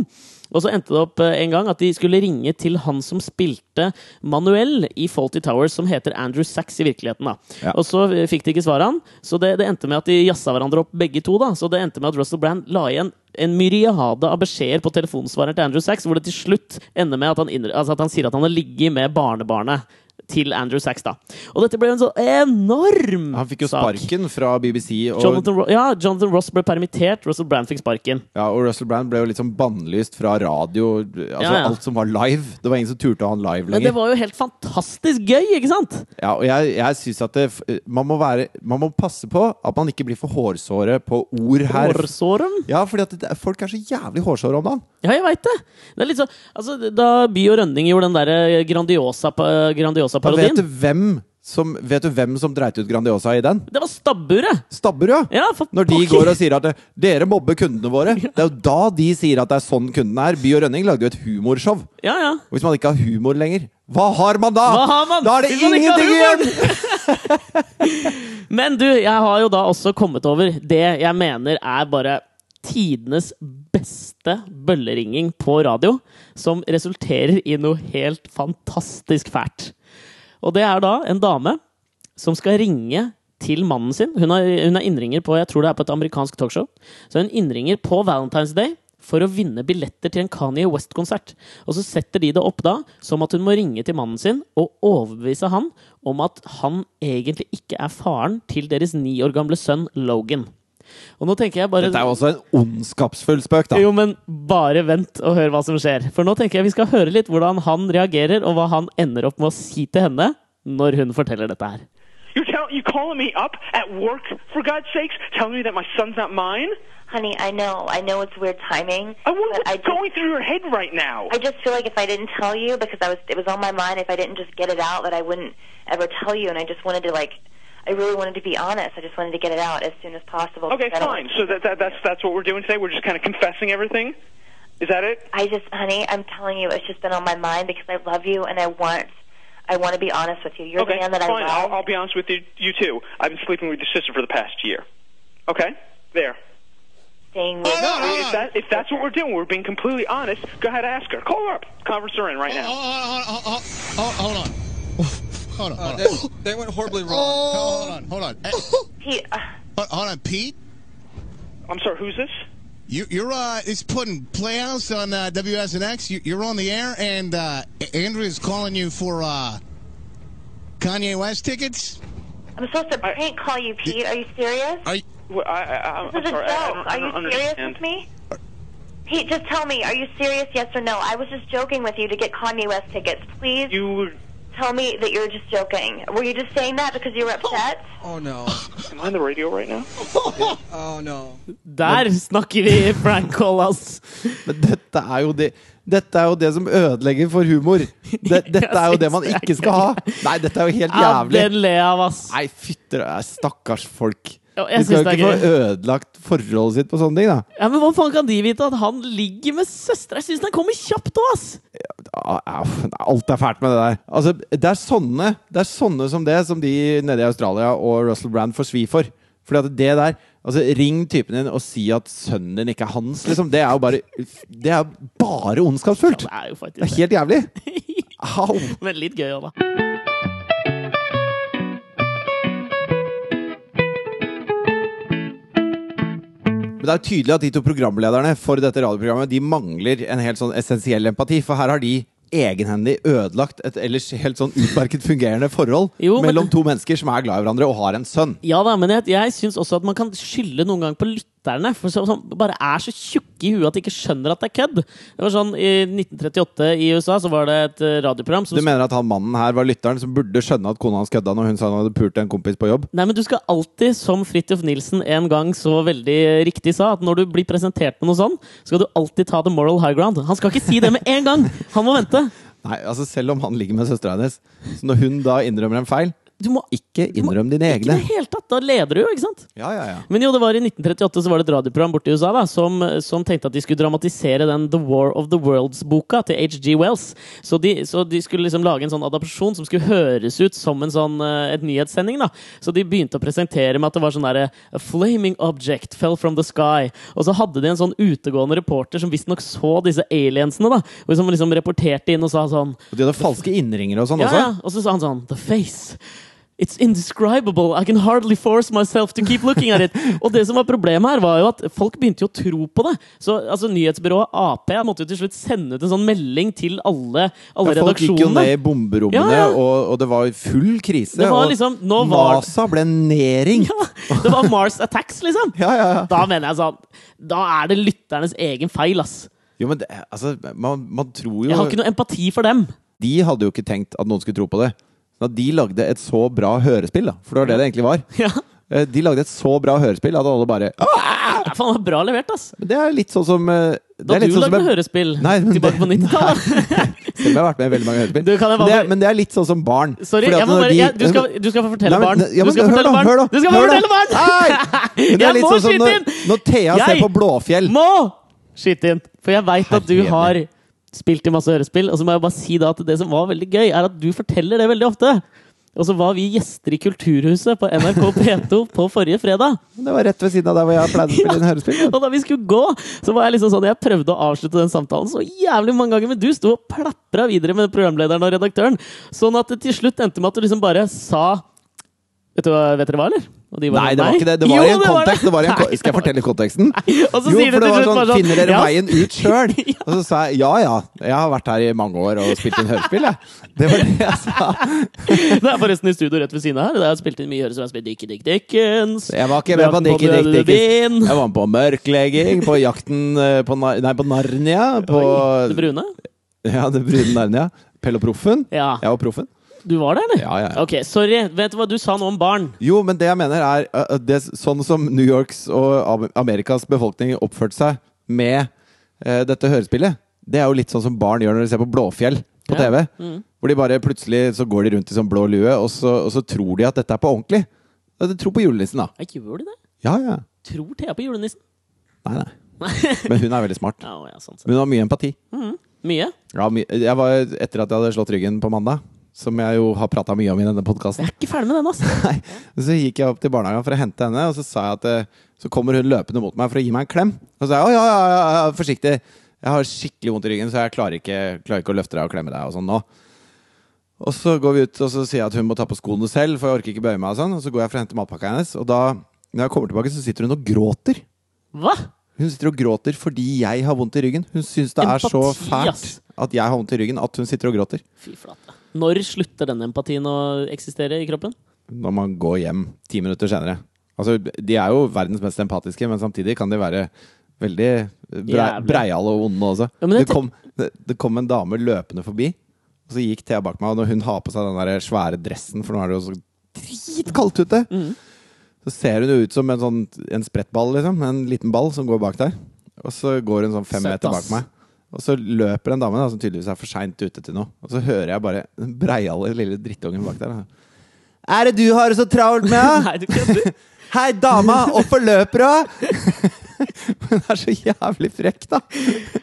Og så endte det opp eh, en gang at de skulle ringe til han som spilte Manuel i Faulty Towers, som heter Andrew Sachs i virkeligheten. da. Ja. Og så eh, fikk de ikke svaret han, så det, det endte med at de jazza hverandre opp begge to. da. Så det endte med at Russell Brand la igjen en myriade av beskjeder på telefonsvareren til Andrew Sachs, hvor det til slutt ender med at han, innre, altså at han sier at han har ligget med barnebarnet til Andrew Sachs. da. Og dette ble jo en så enorm sak. Han fikk jo sak. sparken fra BBC, og, Jonathan, ja, Jonathan Ross ble permittert, Russell Brand fikk sparken. ja, og Russell Brand ble jo litt sånn bannlyst fra radio. Altså Ja, ja. alt som var live. Det var ingen som turte å ha han live lenger. Men det var jo helt fantastisk gøy, ikke sant? Ja, og jeg, jeg synes at det, man, må være, man må passe på at man ikke blir for hårsåre på ord her. Hårsåren. Ja, fordi at det, folk er så jævlig hårsåre om dagen. Ja, jeg veit det. det er litt så, altså, da By og Rønning gjorde den der Grandiosa- Da vet Grandiosa-parodien du hvem som Vet du hvem som dreit ut Grandiosa i den? Det var stabburet! Stabburet, ja! Ja, for Når de pokker. går og sier at det, 'dere mobber kundene våre', det er jo da de sier at det er sånn kundene er. By og Rønning lagde jo et humorshow. Ja, ja. Og hvis man ikke har humor lenger, hva har man da? Har man? Da er det ingenting igjen! Men du, jeg har jo da også kommet over det jeg mener er bare tidenes beste bølleringing på radio, som resulterer i noe helt fantastisk fælt. Og det er da en dame som skal ringe til mannen sin. Hun er, hun er innringer på jeg tror det er på et amerikansk talkshow. Så hun innringer på Valentine's Day for å vinne billetter til en Kanye West-konsert. Og så setter de det opp da som at hun må ringe til mannen sin og overbevise han om at han egentlig ikke er faren til deres ni år gamle sønn Logan. Og nå tenker jeg bare Dette er jo også en ondskapsfull spøk, da. jo, men bare vent og hør hva som skjer. For nå tenker jeg vi skal høre litt hvordan han reagerer, og hva han ender opp med å si til henne når hun forteller dette her. You're tell- you calling me up at work, for God's sakes, telling me that my son's not mine? Honey, I know. I know it's weird timing. I wonder what's I just, going through your head right now. I just feel like if I didn't tell you because I was it was on my mind, if I didn't just get it out that I wouldn't ever tell you and I just wanted to like I really wanted to be honest. I just wanted to get it out as soon as possible. Okay, because I don't fine. So that, that that's that's what we're doing today. We're just kind of confessing everything. Is that it? I just honey, I'm telling you, it's just been on my mind because I love you and I want I want to be honest with you. You're okay, the man that fine. I love. I'll, I'll be honest with you. You too. I've been sleeping with your sister for the past year. Okay, there. staying with If, that, if that's what we're doing, we're being completely honest. Go ahead, ask her. Call her up. Conference her in right now. Hold, hold, hold, hold, hold on. Hold on, hold on. that, that went horribly wrong. Hold on, hold on. Uh, Hold hold on, Pete. I'm sorry. Who's this? You, you're uh, it's putting Playhouse on uh, WSNX. You, you're on the air, and uh, Andrea's calling you for uh, Kanye West tickets. I'm supposed to prank call you, Pete. Are you serious? Are you, Well, I, I, I'm This is a sorry. joke. I, I don't, I Are don't you serious understand. with me? Pete, just tell me, are you serious, yes or no? I was just joking with you to get Kanye West tickets. Please You were. Tell me that you're just joking. Were you just saying that because you were upset? Oh no. Am I on the radio right now? Oh no. Der snakker vi Frank Call! Men dette er jo det Dette er jo det som ødelegger for humor. Det, dette er jo det man ikke skal ha. Nei, dette er jo helt Ja, jævlig. den ler jeg av, ass! Nei, fytter Stakkars folk. Ja, jeg De skal jo ikke få ødelagt forholdet sitt på sånne ting, da. Ja, men Hva faen kan de vite at han ligger med søstera? Jeg syns den kommer kjapt òg, ass! Ja, Alt er fælt med det der. Altså, det er sånne Det er sånne som det som de nede i Australia og Russell Brand får svi for. Fordi at det der Altså, Ring typen din og si at sønnen din ikke er hans, liksom. Det er jo bare Det er bare ondskapsfullt! Det er jo Det er helt jævlig! Au! Men litt gøy òg, da. Men det er tydelig at de to programlederne for dette radioprogrammet De mangler en helt sånn essensiell empati, for her har de egenhendig ødelagt et ellers helt sånn utmerket fungerende forhold Jo, men- mellom to mennesker som er glad i hverandre og har en sønn. Ja da, men jeg, jeg syns også at man kan skylde noen gang på lytterne. For så, som bare er så tjukke i huet at de ikke skjønner at det er kødd. Det var sånn I 1938 i USA så var det et eh, radioprogram som Du mener at han mannen her var lytteren som burde skjønne at kona hans kødda når hun sa han hadde pult en kompis på jobb? Nei, men du skal alltid, som Fridtjof Nilsen en gang så veldig riktig sa, at når du blir presentert med noe sånn, skal du alltid ta the moral high ground. Han skal ikke si det med en gang! Han må vente. Nei, altså selv om han ligger med søstera hennes, så når hun da innrømmer en feil, Du må ikke innrømme dine egne. Ikke det helt hele tatt! Da leder du jo, ikke sant? Ja, ja, ja. Men jo, det var i 1938 så var det et radioprogram borte i USA da, som, som tenkte at de skulle dramatisere den The War of the Worlds-boka til HG Wells. Så de, så de skulle liksom lage en sånn adapsjon som skulle høres ut som en sånn, eh, et nyhetssending. da. Så de begynte å presentere med at det var sånn derre A flaming object fell from the sky. Og så hadde de en sånn utegående reporter som visstnok så disse aliensene. da, og som liksom reporterte inn og sa sånn Og de hadde falske innringere og sånn ja, også. ja. Og så sa han sånn The face. It's indescribable. I can hardly force myself to keep looking at it. Og det som var problemet her, var jo at folk begynte jo å tro på det. Så altså, nyhetsbyrået Ap måtte jo til slutt sende ut en sånn melding til alle, alle Ja, folk gikk jo ned i bomberommene, Ja, ja. Og, og det var full krise. Det var liksom- og var- NASA ble nedringt! Ja, det var Mars Attacks, liksom. Ja, ja, ja. Da mener jeg sånn Da er det lytternes egen feil, ass. Jo, men det, altså, man, man tror jo Jeg har ikke noe empati for dem. De hadde jo ikke tenkt at noen skulle tro på det. At de lagde et så bra hørespill, da. For det var det det egentlig var. Ja, Eh, De lagde et så bra hørespill at alle bare det var faen meg bra levert, ass. Det er litt sånn som eh, Da du sånn lagde jeg- hørespill Nei, men tilbake på 90-tallet. Selv om jeg har vært med i veldig mange hørespill. Du, kan jeg men, det, er- men det er litt sånn som barn. Sorry, jeg må bare, de- jeg, du, skal, du skal få fortelle Nei, men- barn. ja, Du skal hør fortelle da, barn! Du skal få fortelle barn! Nei! Men det Jeg er litt sånn som når, når Thea ser på Blåfjell. Må skyte inn! For jeg veit at du har spilt i masse hørespill. Og så må jeg bare si da at det som var veldig gøy, er at du forteller det veldig ofte. Og så var vi gjester i Kulturhuset på NRK P2 på forrige fredag. Det var rett ved siden av der hvor jeg pleide å spille inn hørespill. Og da vi skulle gå, så var jeg liksom sånn Jeg prøvde å avslutte den samtalen så jævlig mange ganger, men du sto og plapra videre med programlederen og redaktøren. Sånn at det til slutt endte med at du liksom bare sa Vet, du vet dere hva, eller? De Nei, det var ikke det. Det var Jo, i en kontekst. Det var en, Nei, skal jeg fortelle konteksten? Og så Jo, sier for du det var sånn sånn Finner dere ja. veien ut sjøl? Og så sa jeg ja ja, jeg har vært her i mange år og spilt inn hørespill, jeg. Det var det jeg sa. Det er forresten i studio rett ved siden av her. Jeg har spilt inn mye hørespill. jeg har spilt Dick Dick Dickens. Jeg var ikke med på Dickie Dick Dickens. Jeg var med på mørklegging, på jakten eh, på, nei, på Narnia. På Det brune? Ja, det brune Narnia. Pelle og Proffen. Ja. Jeg var proffen. Du var der, eller? Ja, ja, ja. Ok, sorry. Vet du hva du sa nå om barn? Jo, men det jeg mener er uh, det, Sånn som New Yorks og Amerikas befolkning oppførte seg med uh, dette hørespillet, det er jo litt sånn som barn gjør når de ser på Blåfjell på. TV. Mm. Hvor de bare plutselig så går de rundt i sånn blå lue, og så, og så tror de at dette er på ordentlig. De tror på julenissen, da. Jeg gjør de det? Ja, ja. Tror Thea på julenissen? Nei, nei. Men hun er veldig smart. Ja, ja, sånn hun har mye empati. Mm. Mye? Ja, my jeg var, etter at jeg hadde slått ryggen på mandag, som jeg jo har prata mye om i denne podkasten Jeg er ikke ferdig med den, altså. Så gikk jeg opp til barnehagen for å hente henne, og så sa jeg at eh, Så kommer hun løpende mot meg for å gi meg en klem. Og så sa jeg å ja, ja, ja, ja, forsiktig. Jeg har skikkelig vondt i ryggen, så jeg klarer ikke, klarer ikke å løfte deg og klemme deg og sånn nå. Og så går vi ut, og så sier jeg at hun må ta på skoene selv, for jeg orker ikke bøye meg og sånn. Og så går jeg for å hente matpakka hennes, og da, når jeg kommer tilbake, så sitter hun og gråter. Hva? Hun sitter og gråter fordi jeg har vondt i ryggen. Hun syns det er så fælt at jeg har vondt i ryggen, at hun sitter og gråter. Fy flate. Når slutter den empatien å eksistere i kroppen? når man går hjem ti minutter senere. Altså, de er jo verdens mest empatiske, men samtidig kan de være veldig brei, breiale og onde også. Ja, det, kom, det, det kom en dame løpende forbi, og så gikk Thea bak meg, og når hun har på seg den der svære dressen, for nå er det jo så dritkaldt ute, mm. så ser hun jo ut som en, sånn, en sprettball, liksom. En liten ball som går bak der. Og så går hun sånn fem Søt, meter bak meg. Og så løper en dame da, som tydeligvis er for seint ute til noe. Og så hører jeg bare den breiale lille drittungen bak der. da. Er det du har det så travelt med? da? Nei, du kødder. Hei, dama! Hvorfor løper du? Hun er så jævlig frekk, da.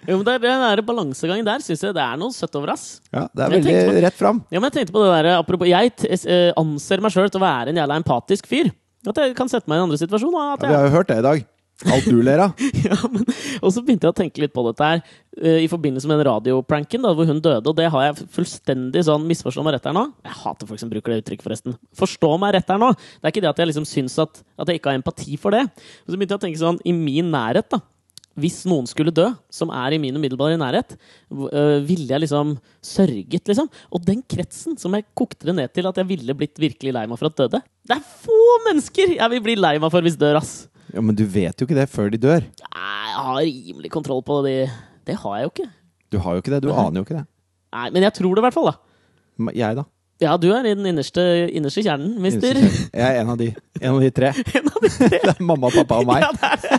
Jo, men det er den der balansegangen der syns jeg det er noe søtt over, ass. Ja, Det er veldig på- rett fram. Ja, men jeg tenkte på det der, apropos, jeg eh, anser meg sjøl til å være en jævla empatisk fyr. At jeg kan sette meg i en andre situasjon. Ja, vi har jo hørt det i dag. Alt du ler av. ja, men, og så begynte jeg å tenke litt på dette her uh, i forbindelse med den radiopranken da, hvor hun døde. Og det har jeg fullstendig sånn misforstå meg rett her nå. Jeg hater folk som bruker det uttrykket, forresten. Forstå meg rett her nå. Det er ikke det at jeg liksom syns at, at jeg ikke har empati for det. Og så begynte jeg å tenke sånn i min nærhet, da. Hvis noen skulle dø, som er i min umiddelbare nærhet, øh, ville jeg liksom sørget, liksom. Og den kretsen som jeg kokte det ned til at jeg ville blitt virkelig lei meg for at døde Det er få mennesker jeg vil bli lei meg for hvis dør, ass! Ja, Men du vet jo ikke det før de dør. Nei, Jeg har rimelig kontroll på det. Det har jeg jo ikke. Du har jo ikke det. Du aner jo ikke det. Nei, Men jeg tror det, i hvert fall. da Men Jeg, da? Ja, du er i den innerste, innerste kjernen, mister. Jeg er en av de. En av de tre. Det er mamma, pappa og meg. Ja, det er det.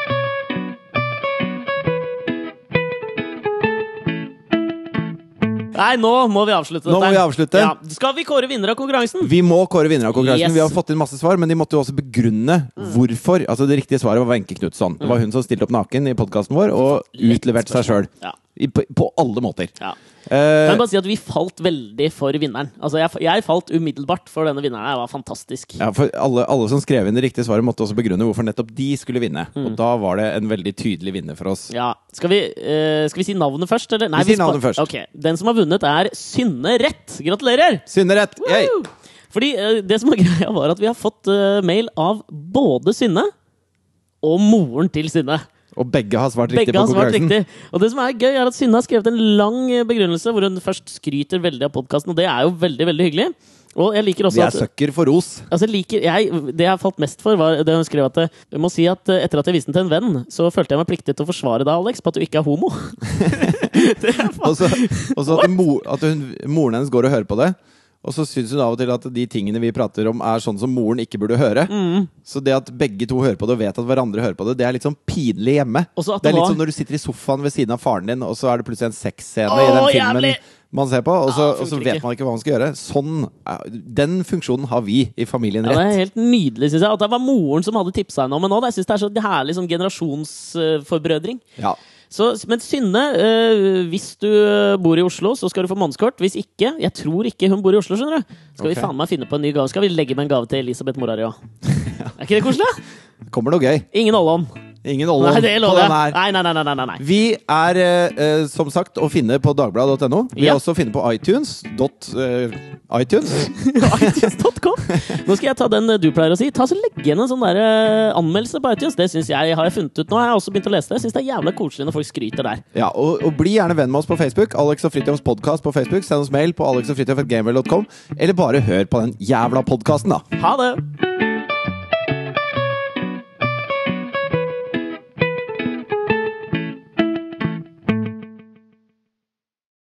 Nei, nå må vi avslutte Nå må vi avslutte. Ja. Skal vi kåre vinner av konkurransen? Vi må kåre vinner av konkurransen. Yes. Vi har fått inn masse svar, men de måtte jo også begrunne hvorfor. Altså Det riktige svaret var Wenche Knutson. Det var hun som stilte opp naken i podkasten vår og utleverte seg sjøl. Ja. På, på alle måter. Ja. Eh, Kan jeg bare si at vi falt veldig for vinneren. Altså, jeg, jeg falt umiddelbart for denne vinneren. Det var fantastisk. ja, for alle, alle som skrev inn det riktige svaret, måtte også begrunne hvorfor nettopp de skulle vinne. Mm. Og da var det en veldig tydelig vinner for oss. Ja. Skal vi, uh, skal vi si navnet først, eller? Vi sier navnet først. Okay. Den som har vunnet, er Synne Rett. Gratulerer! Synne rett! Fordi uh, det som var greia, var at vi har fått mail av både Synne og moren til Synne. Og begge har svart riktig Begge på konkurransen. riktig. Og det som er gøy, er at Synne har skrevet en lang eh, begrunnelse hvor hun først skryter veldig av podkasten, og det er jo veldig, veldig hyggelig. Og jeg liker også Vi er at for ros. Altså, jeg liker, jeg, det jeg falt mest for, var det hun skrev at eh, Jeg må si at eh, etter at jeg viste den til en venn, så følte jeg meg pliktig til å forsvare deg, Alex, på at du ikke er homo. er og så at, mo, at hun, moren hennes går og hører på det. Og så syns hun av og til at de tingene vi prater om, er sånn som moren ikke burde høre. Mm. Så det at begge to hører på det, og vet at hverandre hører på det, det er litt sånn pinlig hjemme. At Det er det litt var- som når du sitter i sofaen ved siden av faren din, og så er det plutselig en sexscene i den filmen jævlig! man ser på, og så, Ja, og så vet man ikke hva man skal gjøre. Sånn, er- Den funksjonen har vi i familien rett. Ja, det er helt nydelig, syns jeg. At det var moren som hadde tipsa henne om det nå. Jeg synes det er så herlig sånn generasjonsforbrødring. Ja. Så, men Synne, øh, hvis du bor i Oslo, så skal du få månedskort. Hvis ikke Jeg tror ikke hun bor i Oslo, skjønner du. Skal okay. vi faen meg finne på en ny gave? Skal vi legge med en gave til Elisabeth mora di òg? Er ikke det koselig? Kommer noe gøy. Ingen Ollon. Ingen Ollon på den her. Nei, nei, nei. nei, nei. Vi er eh, eh, som sagt å finne på dagbladet.no. Vi Ja. er også å finne på iTunes. Dot, eh, iTunes. iTunes.com. Nå skal jeg ta den eh, du pleier å si. Ta så Legg igjen en sånn der, eh, anmeldelse på iTunes. Det synes jeg har jeg funnet ut nå. Jeg har også begynt å lese det. Jeg syns det er jævla koselig når folk skryter der. Ja, og, og Bli gjerne venn med oss på Facebook. Alex og Fritjofs podkast på Facebook. Send oss mail på alexogfridtjof.gamewell.com. Eller bare hør på den jævla podkasten, da. Ha det!